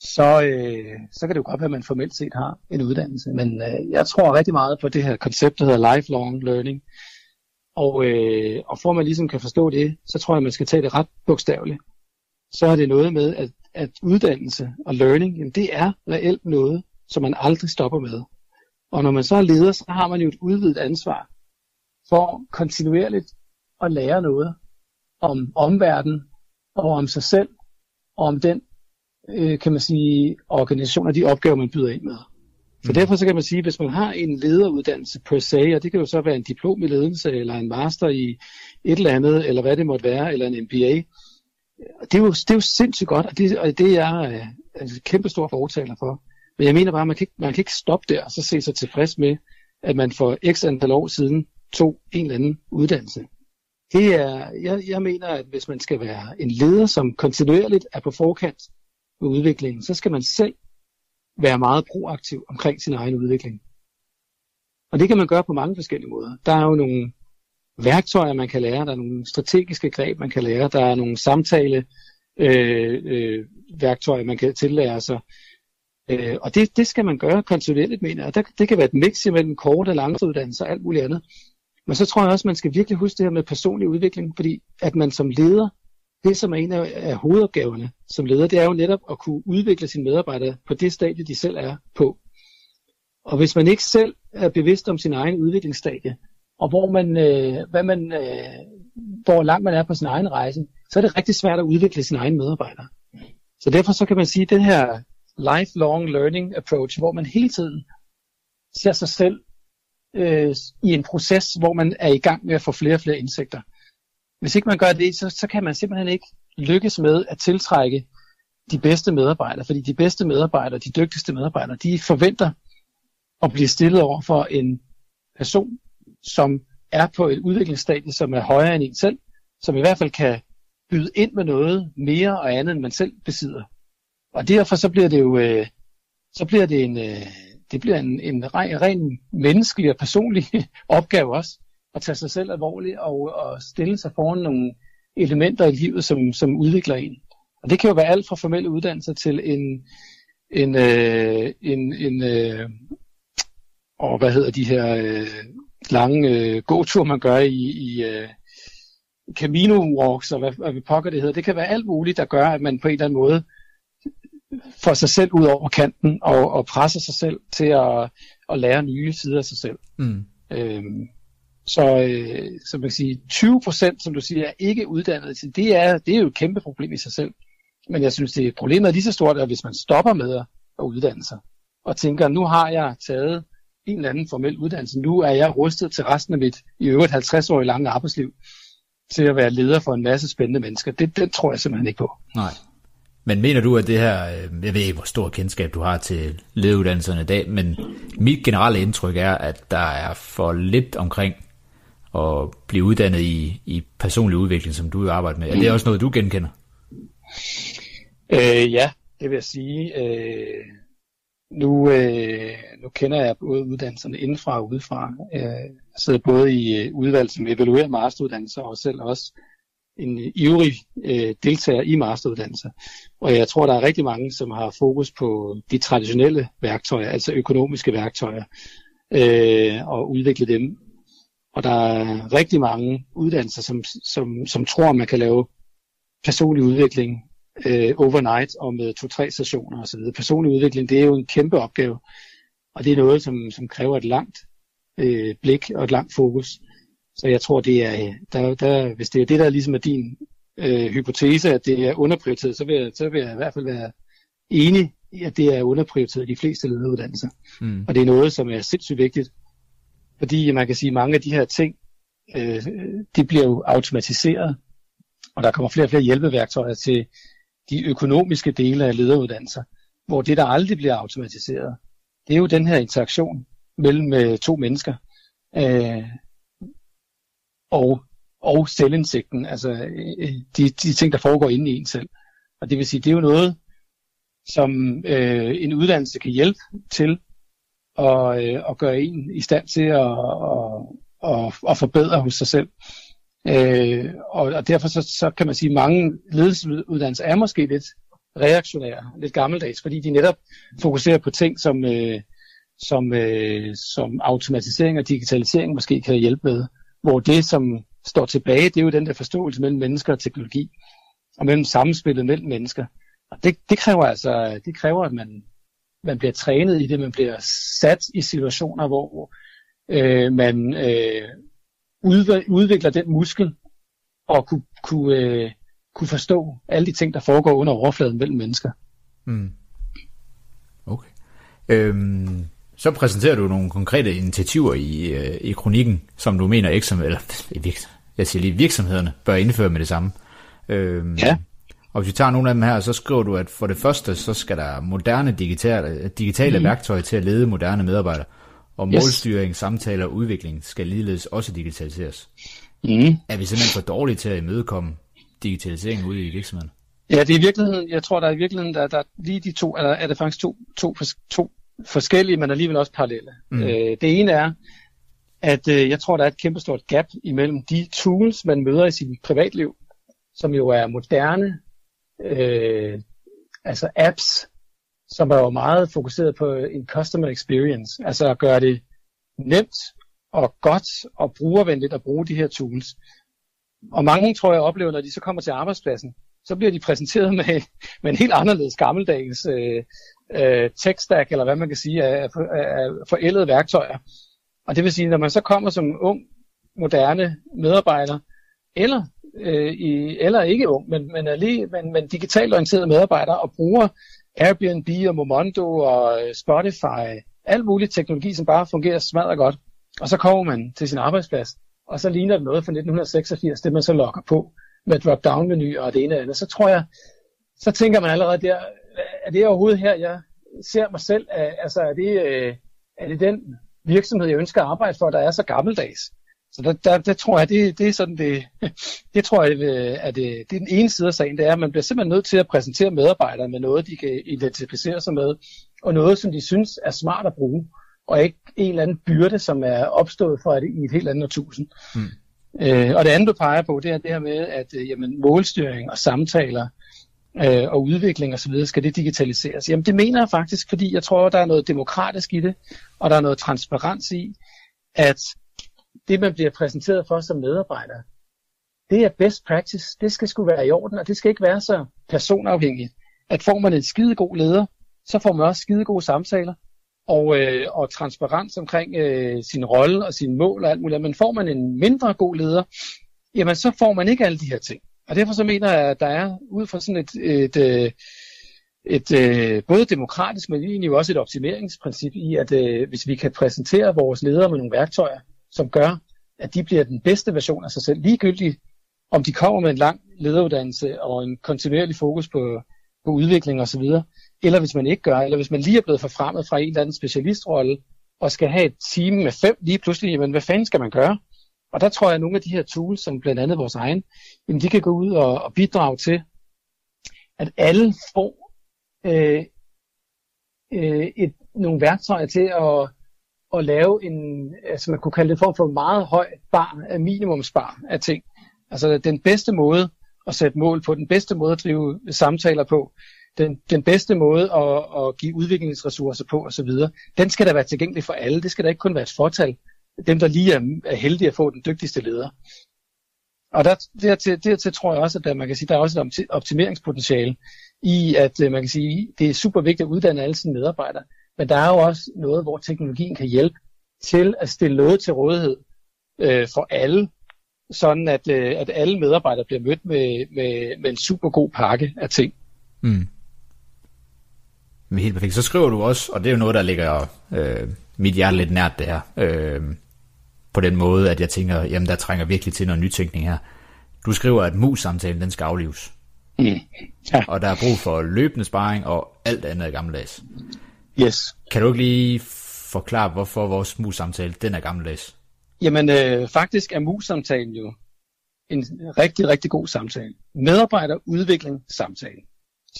så, øh, så kan det jo godt være, at man formelt set har en uddannelse. Men øh, jeg tror rigtig meget på det her koncept, der hedder lifelong learning. Og, øh, og for at man ligesom kan forstå det, så tror jeg, at man skal tage det ret bogstaveligt. Så har det noget med, at, at uddannelse og learning, jamen det er reelt noget, som man aldrig stopper med. Og når man så er leder, så har man jo et udvidet ansvar for kontinuerligt at lære noget om omverdenen og om sig selv og om den øh, kan man sige, organisationer, de opgaver, man byder ind med. Så mm. derfor så kan man sige, hvis man har en lederuddannelse per se, og det kan jo så være en diplom i ledelse, eller en master i et eller andet, eller hvad det måtte være, eller en MBA, det er jo, det er jo sindssygt godt, og det, og det er jeg øh, kæmpe stor fortaler for. Men jeg mener bare, at man kan, ikke, man kan ikke stoppe der, og så se sig tilfreds med, at man for x antal år siden tog en eller anden uddannelse. Det er, jeg, jeg mener, at hvis man skal være en leder, som kontinuerligt er på forkant, med udviklingen, så skal man selv være meget proaktiv omkring sin egen udvikling. Og det kan man gøre på mange forskellige måder. Der er jo nogle værktøjer, man kan lære, der er nogle strategiske greb, man kan lære, der er nogle samtale øh, øh, værktøjer, man kan tillære sig. Øh, og det, det skal man gøre kontinuerligt, mener jeg. Der, det kan være et mix mellem kort og langtidsuddannelse og alt muligt andet. Men så tror jeg også, man skal virkelig huske det her med personlig udvikling, fordi at man som leder det, som er en af, af hovedopgaverne som leder, det er jo netop at kunne udvikle sine medarbejdere på det stadie, de selv er på. Og hvis man ikke selv er bevidst om sin egen udviklingsstadie, og hvor man, øh, hvad man, øh, hvor langt man er på sin egen rejse, så er det rigtig svært at udvikle sine egne medarbejdere. Så derfor så kan man sige, at den her lifelong learning approach, hvor man hele tiden ser sig selv øh, i en proces, hvor man er i gang med at få flere og flere indsigter. Hvis ikke man gør det, så, så kan man simpelthen ikke lykkes med at tiltrække de bedste medarbejdere, fordi de bedste medarbejdere, de dygtigste medarbejdere, de forventer at blive stillet over for en person, som er på et udviklingsstadie, som er højere end en selv, som i hvert fald kan byde ind med noget mere og andet, end man selv besidder. Og derfor så bliver det jo øh, så bliver det en, øh, det bliver en, en ren, ren menneskelig og personlig [laughs] opgave også, at tage sig selv alvorligt og, og stille sig foran nogle elementer i livet, som, som udvikler en. Og det kan jo være alt fra formelle uddannelser til en, en, øh, en, en øh, og hvad hedder de her øh, lange øh, gåture, man gør i, i øh, Camino Walks, og hvad, hvad vi pokker det hedder. Det kan være alt muligt, der gør, at man på en eller anden måde får sig selv ud over kanten og, og presser sig selv til at, at lære nye sider af sig selv. Mm. Øhm, så, øh, så man kan sige, 20 procent, som du siger, er ikke uddannet. Det er, det er jo et kæmpe problem i sig selv. Men jeg synes, det problemet er lige så stort, at hvis man stopper med at, at uddanne sig, og tænker, nu har jeg taget en eller anden formel uddannelse, nu er jeg rustet til resten af mit i øvrigt 50-årige lange arbejdsliv, til at være leder for en masse spændende mennesker. Det, det tror jeg simpelthen ikke på. Nej. Men mener du, at det her, øh, jeg ved ikke, hvor stor kendskab du har til lederuddannelserne i dag, men mit generelle indtryk er, at der er for lidt omkring at blive uddannet i, i personlig udvikling, som du arbejder med. Er det også noget, du genkender? Øh, ja, det vil jeg sige. Øh, nu, øh, nu kender jeg både uddannelserne indfra og udefra. Øh, jeg sidder både i øh, udvalg, som evaluerer masteruddannelser, og selv også en ivrig øh, deltager i masteruddannelser. Og jeg tror, der er rigtig mange, som har fokus på de traditionelle værktøjer, altså økonomiske værktøjer, øh, og udvikle dem. Og der er rigtig mange uddannelser, som, som, som tror, man kan lave personlig udvikling øh, overnight og med to-tre sessioner osv. Personlig udvikling, det er jo en kæmpe opgave, og det er noget, som, som kræver et langt øh, blik og et langt fokus. Så jeg tror, det er, der, der, hvis det er det, der ligesom er din øh, hypotese, at det er underprioriteret, så vil, jeg, så vil jeg i hvert fald være enig i, at det er underprioriteret i de fleste lederuddannelser. Mm. Og det er noget, som er sindssygt vigtigt, fordi man kan sige, at mange af de her ting, øh, de bliver jo automatiseret, og der kommer flere og flere hjælpeværktøjer til de økonomiske dele af lederuddannelser, hvor det, der aldrig bliver automatiseret, det er jo den her interaktion mellem øh, to mennesker. Øh, og, og selvindsigten, altså øh, de, de ting, der foregår inde i en selv. Og det vil sige, det er jo noget, som øh, en uddannelse kan hjælpe til at, øh, at gøre en i stand til at, at, at, at forbedre hos sig selv. Øh, og, og derfor så, så kan man sige, at mange ledelsesuddannelser er måske lidt reaktionære, lidt gammeldags, fordi de netop fokuserer på ting, som, øh, som, øh, som automatisering og digitalisering måske kan hjælpe med hvor det, som står tilbage, det er jo den der forståelse mellem mennesker og teknologi, og mellem samspillet mellem mennesker. Og det, det kræver altså, det kræver, at man, man bliver trænet i det, man bliver sat i situationer, hvor øh, man øh, udvikler den muskel, og kunne, kunne, øh, kunne forstå alle de ting, der foregår under overfladen mellem mennesker. Mm. Okay. Øhm, så præsenterer du nogle konkrete initiativer i, øh, i kronikken, som du mener ikke som, eller [laughs] jeg siger lige, virksomhederne bør indføre med det samme. Øhm, ja. Og hvis vi tager nogle af dem her, så skriver du, at for det første, så skal der moderne digitale, digitale mm. værktøjer til at lede moderne medarbejdere, og målstyring, yes. samtaler og udvikling skal ligeledes også digitaliseres. Mm. Er vi simpelthen for dårlige til at imødekomme digitaliseringen ude i virksomheden? Ja, det er i virkeligheden, jeg tror, der er i virkeligheden, der, der er lige de to, eller er det faktisk to, to, to forskellige, men alligevel også parallelle. Mm. Øh, det ene er, at øh, jeg tror, der er et kæmpestort gap imellem de tools, man møder i sit privatliv, som jo er moderne, øh, altså apps, som er jo meget fokuseret på en customer experience, altså at gøre det nemt og godt og brugervenligt at bruge de her tools. Og mange tror jeg oplever, når de så kommer til arbejdspladsen, så bliver de præsenteret med, med en helt anderledes gammeldags øh, øh, tech stack, eller hvad man kan sige, af, af forældede værktøjer. Og det vil sige, når man så kommer som ung, moderne medarbejder, eller, øh, i, eller ikke ung, men, men, er lige, men, men digitalt orienteret medarbejder, og bruger Airbnb og Momondo og øh, Spotify, alt mulig teknologi, som bare fungerer smadret godt. Og så kommer man til sin arbejdsplads, og så ligner det noget fra 1986, det man så lokker på med drop-down-menu og det ene og andet. Så tror jeg, så tænker man allerede der, er det overhovedet her, jeg ser mig selv? Altså, er det, øh, er det den virksomhed, jeg ønsker at arbejde for, der er så gammeldags? Så der, der, der tror jeg, det, det er sådan det, [laughs] det tror jeg, øh, at det, det er den ene side af sagen, det er, at man bliver simpelthen nødt til at præsentere medarbejdere med noget, de kan identificere sig med, og noget, som de synes er smart at bruge, og ikke en eller anden byrde, som er opstået for det i et helt andet årtusind. Mm. Øh, og det andet, du peger på, det er det her med, at øh, jamen, målstyring og samtaler øh, og udvikling osv., skal det digitaliseres? Jamen det mener jeg faktisk, fordi jeg tror, der er noget demokratisk i det, og der er noget transparens i, at det, man bliver præsenteret for som medarbejder, det er best practice. Det skal sgu være i orden, og det skal ikke være så personafhængigt, at får man en skidegod leder, så får man også skidegode samtaler, og, øh, og transparens omkring øh, sin rolle og sine mål og alt muligt. Men får man en mindre god leder, jamen så får man ikke alle de her ting. Og derfor så mener jeg, at der er ud fra sådan et, et, øh, et, øh, et både demokratisk, men egentlig også et optimeringsprincip i, at øh, hvis vi kan præsentere vores ledere med nogle værktøjer, som gør, at de bliver den bedste version af sig selv, ligegyldigt om de kommer med en lang lederuddannelse og en kontinuerlig fokus på, på udvikling osv., eller hvis man ikke gør, eller hvis man lige er blevet forfremmet fra en eller anden specialistrolle, og skal have et team med fem lige pludselig, jamen hvad fanden skal man gøre? Og der tror jeg, at nogle af de her tools, som blandt andet vores egen, jamen de kan gå ud og, og bidrage til, at alle får øh, øh, et, nogle værktøjer til at, at lave en, altså man kunne kalde det for for meget høj bar, øh, minimumsbar af ting. Altså den bedste måde at sætte mål på, den bedste måde at drive samtaler på, den, den bedste måde at, at give udviklingsressourcer på osv., den skal da være tilgængelig for alle. Det skal da ikke kun være et fortal. Dem, der lige er, er heldige at få den dygtigste leder. Og der, dertil, dertil tror jeg også, at der, man kan sige, der er også et optimeringspotentiale i, at øh, man kan sige, det er super vigtigt at uddanne alle sine medarbejdere. Men der er jo også noget, hvor teknologien kan hjælpe til at stille noget til rådighed øh, for alle, sådan at, øh, at alle medarbejdere bliver mødt med, med, med en super god pakke af ting. Mm. Men helt perfekt. Så skriver du også, og det er jo noget, der ligger øh, mit hjerte lidt nært det her, øh, på den måde, at jeg tænker, jamen der trænger virkelig til noget nytænkning her. Du skriver, at mus-samtalen, den skal aflives. Mm. Ja. Og der er brug for løbende sparring og alt andet af gammeldags. Yes. Kan du ikke lige forklare, hvorfor vores mus-samtale, den er gammeldags? Jamen øh, faktisk er mus-samtalen jo en rigtig, rigtig god samtale. Medarbejderudvikling samtale.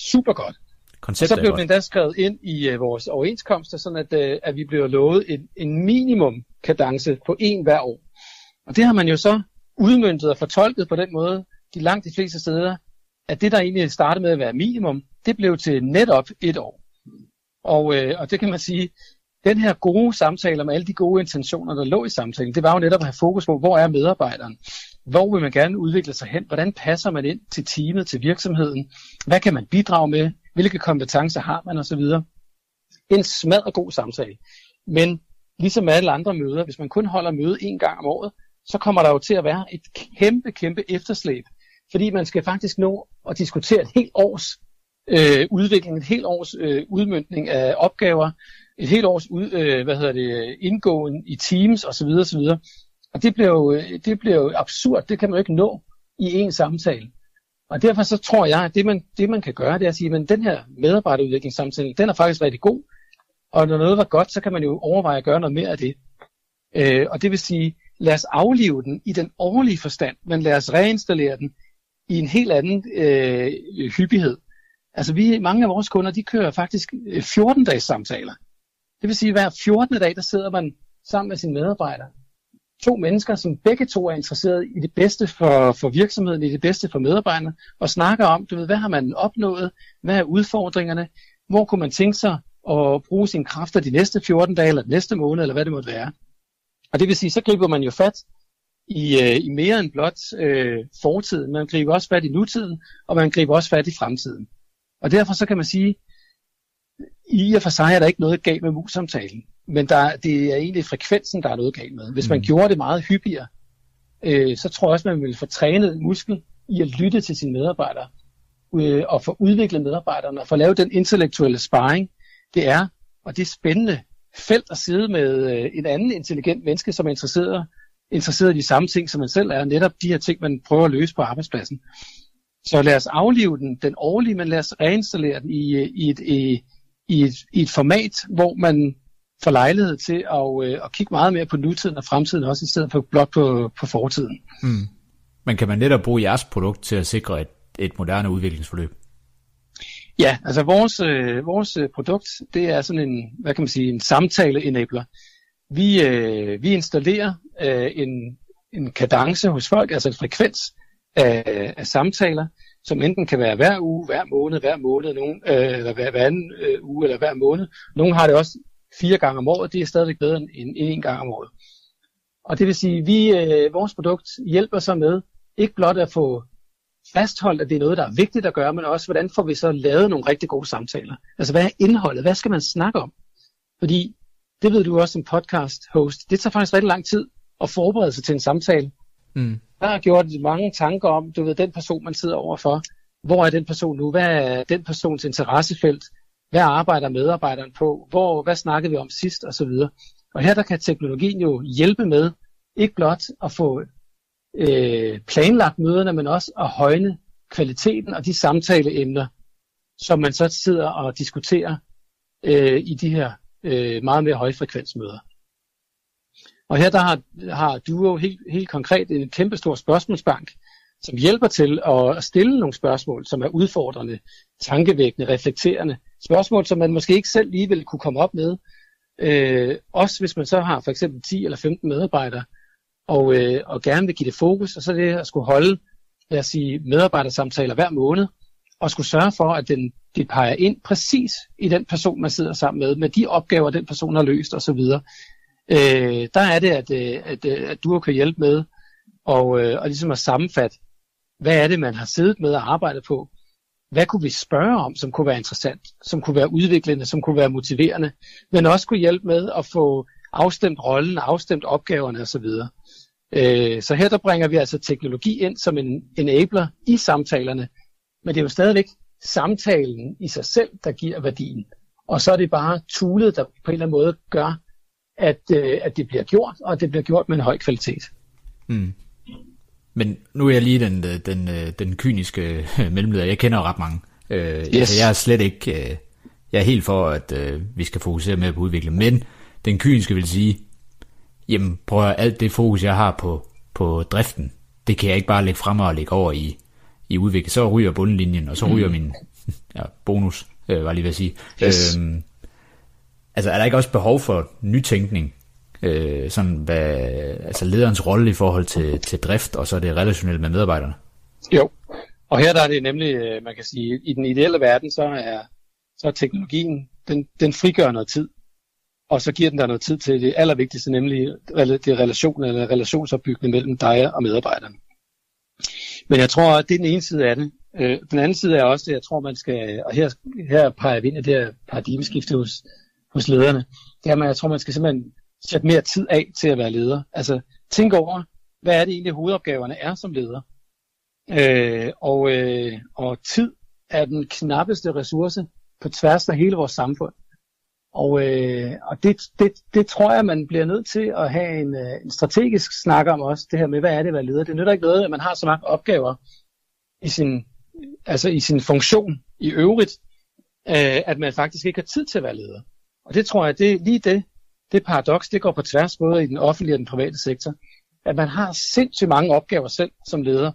Super godt. Konceptet og så blev den endda skrevet ind i uh, vores overenskomster, sådan at, uh, at vi bliver lovet en, en minimum kadence på en hver år. Og det har man jo så udmyndtet og fortolket på den måde, de langt de fleste steder, at det, der egentlig startede med at være minimum, det blev til netop et år. Og, uh, og det kan man sige, den her gode samtale med alle de gode intentioner, der lå i samtalen, det var jo netop at have fokus på, hvor er medarbejderen? Hvor vil man gerne udvikle sig hen? Hvordan passer man ind til teamet, til virksomheden? Hvad kan man bidrage med? Hvilke kompetencer har man osv. En smadret god samtale. Men ligesom med alle andre møder, hvis man kun holder møde en gang om året, så kommer der jo til at være et kæmpe, kæmpe efterslæb. Fordi man skal faktisk nå at diskutere et helt års øh, udvikling, et helt års øh, udmyndning af opgaver, et helt års ud, øh, hvad hedder det, indgåen i teams osv. osv. Og det bliver, jo, øh, det bliver jo absurd, det kan man jo ikke nå i en samtale. Og derfor så tror jeg, at det man, det man kan gøre, det er at sige, at den her medarbejderudviklingssamtale, den er faktisk rigtig god. Og når noget var godt, så kan man jo overveje at gøre noget mere af det. Øh, og det vil sige, lad os aflive den i den årlige forstand, men lad os reinstallere den i en helt anden øh, hyppighed. Altså vi, mange af vores kunder, de kører faktisk øh, 14-dages samtaler. Det vil sige, at hver 14. dag, der sidder man sammen med sine medarbejdere to mennesker, som begge to er interesseret i det bedste for, for virksomheden, i det bedste for medarbejderne, og snakker om, du ved, hvad har man opnået, hvad er udfordringerne, hvor kunne man tænke sig at bruge sine kræfter de næste 14 dage, eller næste måned, eller hvad det måtte være. Og det vil sige, så griber man jo fat i, øh, i mere end blot øh, fortiden. Man griber også fat i nutiden, og man griber også fat i fremtiden. Og derfor så kan man sige, i og for sig er der ikke noget galt med mus-samtalen men der, det er egentlig frekvensen, der er noget galt med. Hvis man mm. gjorde det meget hyppigere, øh, så tror jeg også, man ville få trænet muskel i at lytte til sine medarbejdere, øh, og få udviklet medarbejderne, og få lavet den intellektuelle sparring, det er, og det er spændende felt at sidde med øh, en anden intelligent menneske, som er interesseret, interesseret i de samme ting, som man selv er, netop de her ting, man prøver at løse på arbejdspladsen. Så lad os aflive den, den årlige, men lad os reinstallere den i, i, et, i, i, et, i et format, hvor man får lejlighed til at, øh, at kigge meget mere på nutiden og fremtiden, også i stedet for blot på, på fortiden. Mm. Men kan man netop bruge jeres produkt til at sikre et, et moderne udviklingsforløb? Ja, altså vores, øh, vores øh, produkt, det er sådan en, hvad kan man sige, en samtale-enabler. Vi, øh, vi installerer øh, en, en kadence hos folk, altså en frekvens af, af samtaler, som enten kan være hver uge, hver måned, hver måned, nogen, øh, eller hver, hver anden øh, uge eller hver måned. Nogle har det også fire gange om året, det er stadigvæk bedre end en gang om året. Og det vil sige, at vi, øh, vores produkt hjælper så med ikke blot at få fastholdt, at det er noget, der er vigtigt at gøre, men også, hvordan får vi så lavet nogle rigtig gode samtaler? Altså, hvad er indholdet? Hvad skal man snakke om? Fordi, det ved du også som podcast-host, det tager faktisk rigtig lang tid at forberede sig til en samtale. Mm. Jeg har gjort mange tanker om, du ved, den person, man sidder overfor. Hvor er den person nu? Hvad er den persons interessefelt? Hvad arbejder medarbejderen på? Hvor, hvad snakkede vi om sidst? Og så videre. Og her der kan teknologien jo hjælpe med, ikke blot at få øh, planlagt møderne, men også at højne kvaliteten og de samtaleemner, som man så sidder og diskuterer øh, i de her øh, meget mere højfrekvensmøder. Og her der har, har Duo helt, helt konkret en kæmpestor spørgsmålsbank, som hjælper til at stille nogle spørgsmål, som er udfordrende, tankevækkende, reflekterende. Spørgsmål, som man måske ikke selv lige vil kunne komme op med. Øh, også hvis man så har for eksempel 10 eller 15 medarbejdere, og, øh, og gerne vil give det fokus, og så det at skulle holde, lad os sige, medarbejdersamtaler hver måned, og skulle sørge for, at den, det peger ind præcis i den person, man sidder sammen med, med de opgaver, den person har løst osv. Øh, der er det, at, øh, at, øh, at du kan hjælpe med og, øh, og ligesom at sammenfatte, hvad er det, man har siddet med og arbejdet på? Hvad kunne vi spørge om, som kunne være interessant, som kunne være udviklende, som kunne være motiverende, men også kunne hjælpe med at få afstemt rollen, afstemt opgaverne osv. Øh, så her der bringer vi altså teknologi ind som en enabler i samtalerne, men det er jo stadigvæk samtalen i sig selv, der giver værdien. Og så er det bare toolet, der på en eller anden måde gør, at, øh, at det bliver gjort, og at det bliver gjort med en høj kvalitet. Mm. Men nu er jeg lige den, den, den, den kyniske mellemleder. Jeg kender ret mange. Øh, yes. altså, jeg er slet ikke... Øh, jeg er helt for, at øh, vi skal fokusere mere på udvikling. Men den kyniske vil sige, jamen prøv at alt det fokus, jeg har på, på driften, det kan jeg ikke bare lægge frem og lægge over i, i udvikling. Så ryger bundlinjen, og så ryger mm. min [laughs] ja, bonus, øh, var lige ved at sige. Yes. Øhm, altså er der ikke også behov for nytænkning? Øh, sådan hvad, altså lederens rolle i forhold til, til drift, og så det relationelle med medarbejderne? Jo, og her der er det nemlig, øh, man kan sige, i den ideelle verden, så er, så er teknologien, den, den frigør noget tid og så giver den der noget tid til det allervigtigste, nemlig det relation eller relationsopbygning mellem dig og medarbejderne. Men jeg tror, at det er den ene side af det. Øh, den anden side er også det, jeg tror, man skal, og her, her peger vi ind i det her paradigmeskifte hos, hos lederne, det er, at jeg tror, man skal simpelthen sætte mere tid af til at være leder. Altså tænk over, hvad er det egentlig hovedopgaverne er som leder. Øh, og, øh, og tid er den knappeste ressource på tværs af hele vores samfund. Og, øh, og det, det, det tror jeg, man bliver nødt til at have en, øh, en strategisk snak om også, det her med, hvad er det at være leder. Det nytter ikke noget, at man har så mange opgaver i sin, altså i sin funktion i øvrigt, øh, at man faktisk ikke har tid til at være leder. Og det tror jeg, det er lige det, det paradoks, det går på tværs både i den offentlige og den private sektor, at man har sindssygt mange opgaver selv som leder.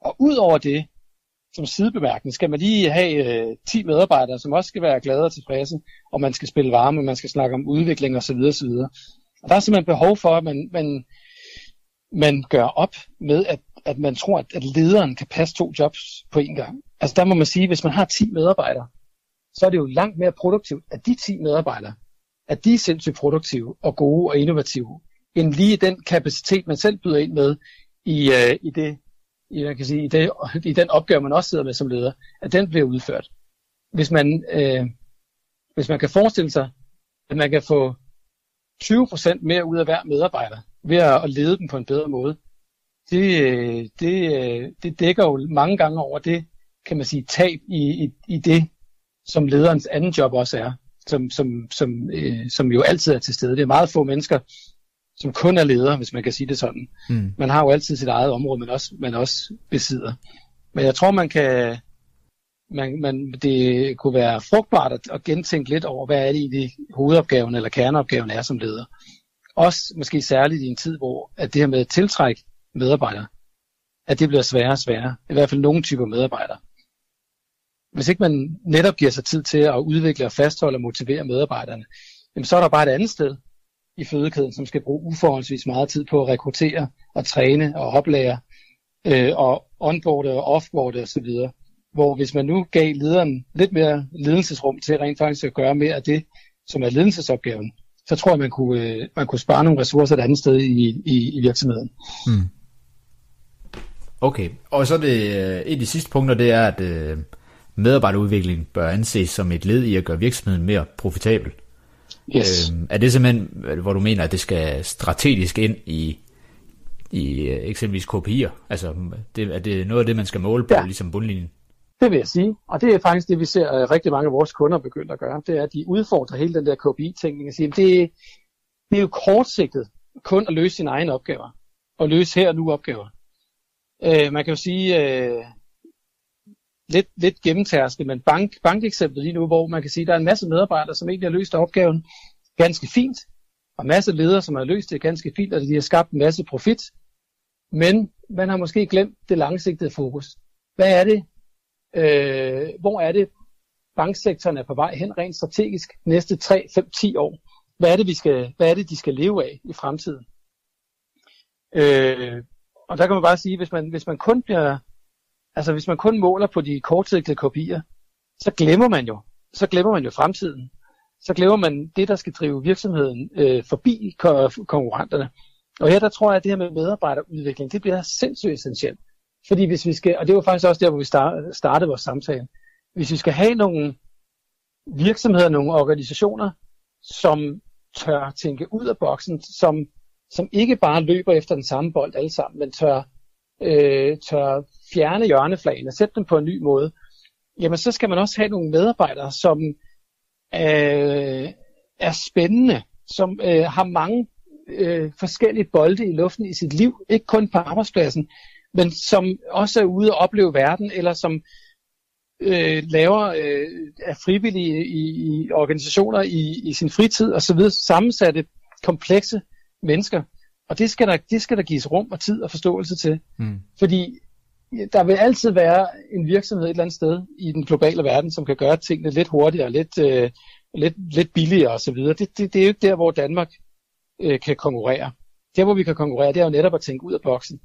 Og ud over det, som sidebemærkning skal man lige have øh, 10 medarbejdere, som også skal være glade og tilfredse, og man skal spille varme, man skal snakke om udvikling osv. osv. Og der er simpelthen behov for, at man, man, man gør op med, at, at man tror, at, at lederen kan passe to jobs på én gang. Altså der må man sige, at hvis man har 10 medarbejdere, så er det jo langt mere produktivt, at de 10 medarbejdere, at de er sindssygt produktive og gode og innovative, end lige den kapacitet, man selv byder ind med i, øh, i det i, jeg kan sige, i, det, i den opgave, man også sidder med som leder, at den bliver udført. Hvis man, øh, hvis man kan forestille sig, at man kan få 20% mere ud af hver medarbejder ved at lede dem på en bedre måde, det, øh, det, øh, det dækker jo mange gange over det, kan man sige, tab i, i, i det, som lederens anden job også er, som, som, som, øh, som jo altid er til stede. Det er meget få mennesker, som kun er leder, hvis man kan sige det sådan. Mm. Man har jo altid sit eget område, man også, man også besidder. Men jeg tror, man kan, man, man, det kunne være frugtbart at, at gentænke lidt over, hvad er det egentlig hovedopgaven eller kerneopgaven er som leder. Også måske særligt i en tid, hvor at det her med at tiltrække medarbejdere, at det bliver sværere og sværere. I hvert fald nogle typer medarbejdere. Hvis ikke man netop giver sig tid til at udvikle og fastholde og motivere medarbejderne, jamen så er der bare et andet sted i fødekæden, som skal bruge uforholdsvis meget tid på at rekruttere og træne og oplære øh, og onboarde og offboarde osv. Hvor hvis man nu gav lederen lidt mere ledelsesrum til rent faktisk at gøre mere af det, som er ledelsesopgaven, så tror jeg, man kunne, øh, man kunne spare nogle ressourcer et andet sted i, i, i virksomheden. Hmm. Okay, og så det, øh, et af de sidste punkter, det er, at øh, medarbejderudvikling bør anses som et led i at gøre virksomheden mere profitabel. Yes. Øhm, er det simpelthen, hvor du mener, at det skal strategisk ind i, i øh, eksempelvis KPI'er? Altså, det, er det noget af det, man skal måle på, ja. ligesom bundlinjen? Det vil jeg sige, og det er faktisk det, vi ser at rigtig mange af vores kunder begynde at gøre, det er, at de udfordrer hele den der KPI-tænkning og siger, at det, det er jo kortsigtet kun at løse sine egne opgaver, og løse her og nu opgaver. Øh, man kan jo sige, øh, lidt, lidt gennemtærske, men bank, bankeksemplet lige nu, hvor man kan sige, at der er en masse medarbejdere, som egentlig har løst opgaven ganske fint, og en masse ledere, som har løst det ganske fint, og de har skabt en masse profit, men man har måske glemt det langsigtede fokus. Hvad er det, øh, hvor er det, banksektoren er på vej hen rent strategisk næste 3, 5, 10 år? Hvad er det, vi skal, hvad er det de skal leve af i fremtiden? Øh, og der kan man bare sige, hvis man, hvis man kun bliver, altså hvis man kun måler på de kortsigtede kopier, så glemmer man jo, så glemmer man jo fremtiden. Så glemmer man det, der skal drive virksomheden øh, forbi konkurrenterne. Og her der tror jeg, at det her med medarbejderudvikling, det bliver sindssygt essentielt. Fordi hvis vi skal, og det var faktisk også der, hvor vi startede vores samtale, hvis vi skal have nogle virksomheder, nogle organisationer, som tør tænke ud af boksen, som, som ikke bare løber efter den samme bold alle sammen, men tør, øh, tør fjerne hjørneflagene, sætte dem på en ny måde, jamen så skal man også have nogle medarbejdere, som øh, er spændende, som øh, har mange øh, forskellige bolde i luften i sit liv, ikke kun på arbejdspladsen, men som også er ude og opleve verden, eller som øh, laver øh, er frivillige i, i organisationer i, i sin fritid og så videre, sammensatte, komplekse mennesker. Og det skal, der, det skal der gives rum og tid og forståelse til. Mm. Fordi der vil altid være en virksomhed et eller andet sted i den globale verden, som kan gøre tingene lidt hurtigere, lidt, øh, lidt, lidt billigere osv. Det, det, det er jo ikke der, hvor Danmark øh, kan konkurrere. Der, hvor vi kan konkurrere, det er jo netop at tænke ud af boksen.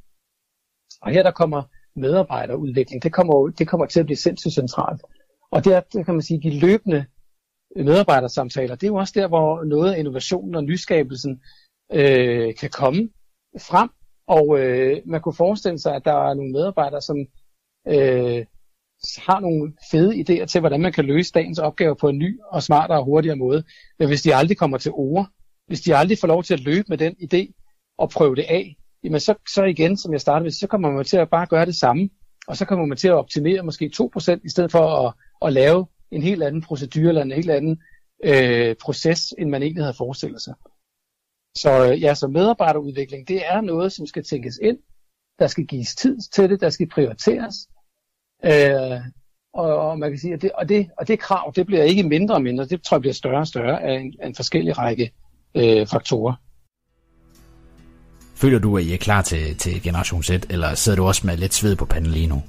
Og her der kommer medarbejderudvikling, det kommer, det kommer til at blive sindssygt centralt. Og der, der kan man sige, de løbende medarbejdersamtaler, det er jo også der, hvor noget af innovationen og nyskabelsen øh, kan komme frem. Og øh, man kunne forestille sig, at der er nogle medarbejdere, som øh, har nogle fede idéer til, hvordan man kan løse dagens opgaver på en ny og smartere og hurtigere måde. Men hvis de aldrig kommer til ord, hvis de aldrig får lov til at løbe med den idé og prøve det af, jamen så, så igen, som jeg startede med, så kommer man til at bare gøre det samme, og så kommer man til at optimere måske 2%, i stedet for at, at lave en helt anden procedure eller en helt anden øh, proces, end man egentlig havde forestillet sig. Så øh, ja, så medarbejderudvikling, det er noget, som skal tænkes ind, der skal gives tid til det, der skal prioriteres, øh, og, og man kan sige, at det, og, det, og det krav, det bliver ikke mindre og mindre, det tror jeg bliver større og større af en, af en forskellig række øh, faktorer. Føler du, at I er klar til, til Generation Z, eller sidder du også med lidt sved på panden lige nu?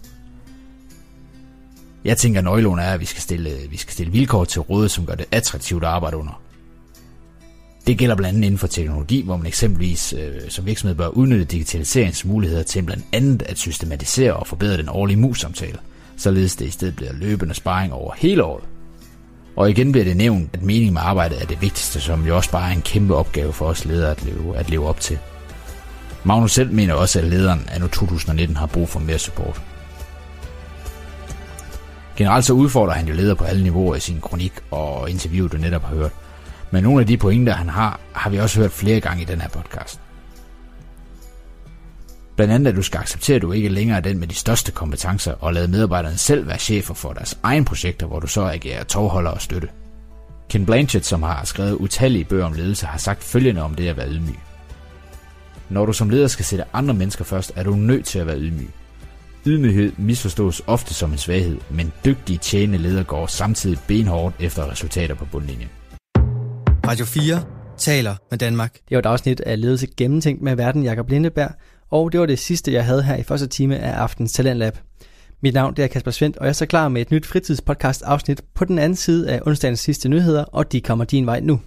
Jeg tænker, at nøglen er, at vi skal, stille, vi skal stille vilkår til rådet, som gør det attraktivt at arbejde under. Det gælder blandt andet inden for teknologi, hvor man eksempelvis øh, som virksomhed bør udnytte digitaliseringsmuligheder til blandt andet at systematisere og forbedre den årlige mus-samtale, således det i stedet bliver løbende sparring over hele året. Og igen bliver det nævnt, at meningen med arbejdet er det vigtigste, som jo også bare er en kæmpe opgave for os ledere at leve, at leve op til. Magnus selv mener også, at lederen af nu 2019 har brug for mere support. Generelt så udfordrer han jo ledere på alle niveauer i sin kronik og interview, du netop har hørt. Men nogle af de pointer, han har, har vi også hørt flere gange i den her podcast. Blandt andet, at du skal acceptere, at du ikke længere er den med de største kompetencer, og lade medarbejderne selv være chefer for deres egne projekter, hvor du så agerer tovholder og støtte. Ken Blanchett, som har skrevet utallige bøger om ledelse, har sagt følgende om det at være ydmyg. Når du som leder skal sætte andre mennesker først, er du nødt til at være ydmyg. Ydmyghed misforstås ofte som en svaghed, men dygtige tjenende ledere går samtidig benhårdt efter resultater på bundlinjen. Radio 4 taler med Danmark. Det var et afsnit af Ledelse Gennemtænkt med verden Jakob Lindeberg, og det var det sidste, jeg havde her i første time af aftens Talentlab. Mit navn det er Kasper Svendt, og jeg er så klar med et nyt fritidspodcast afsnit på den anden side af onsdagens sidste nyheder, og de kommer din vej nu.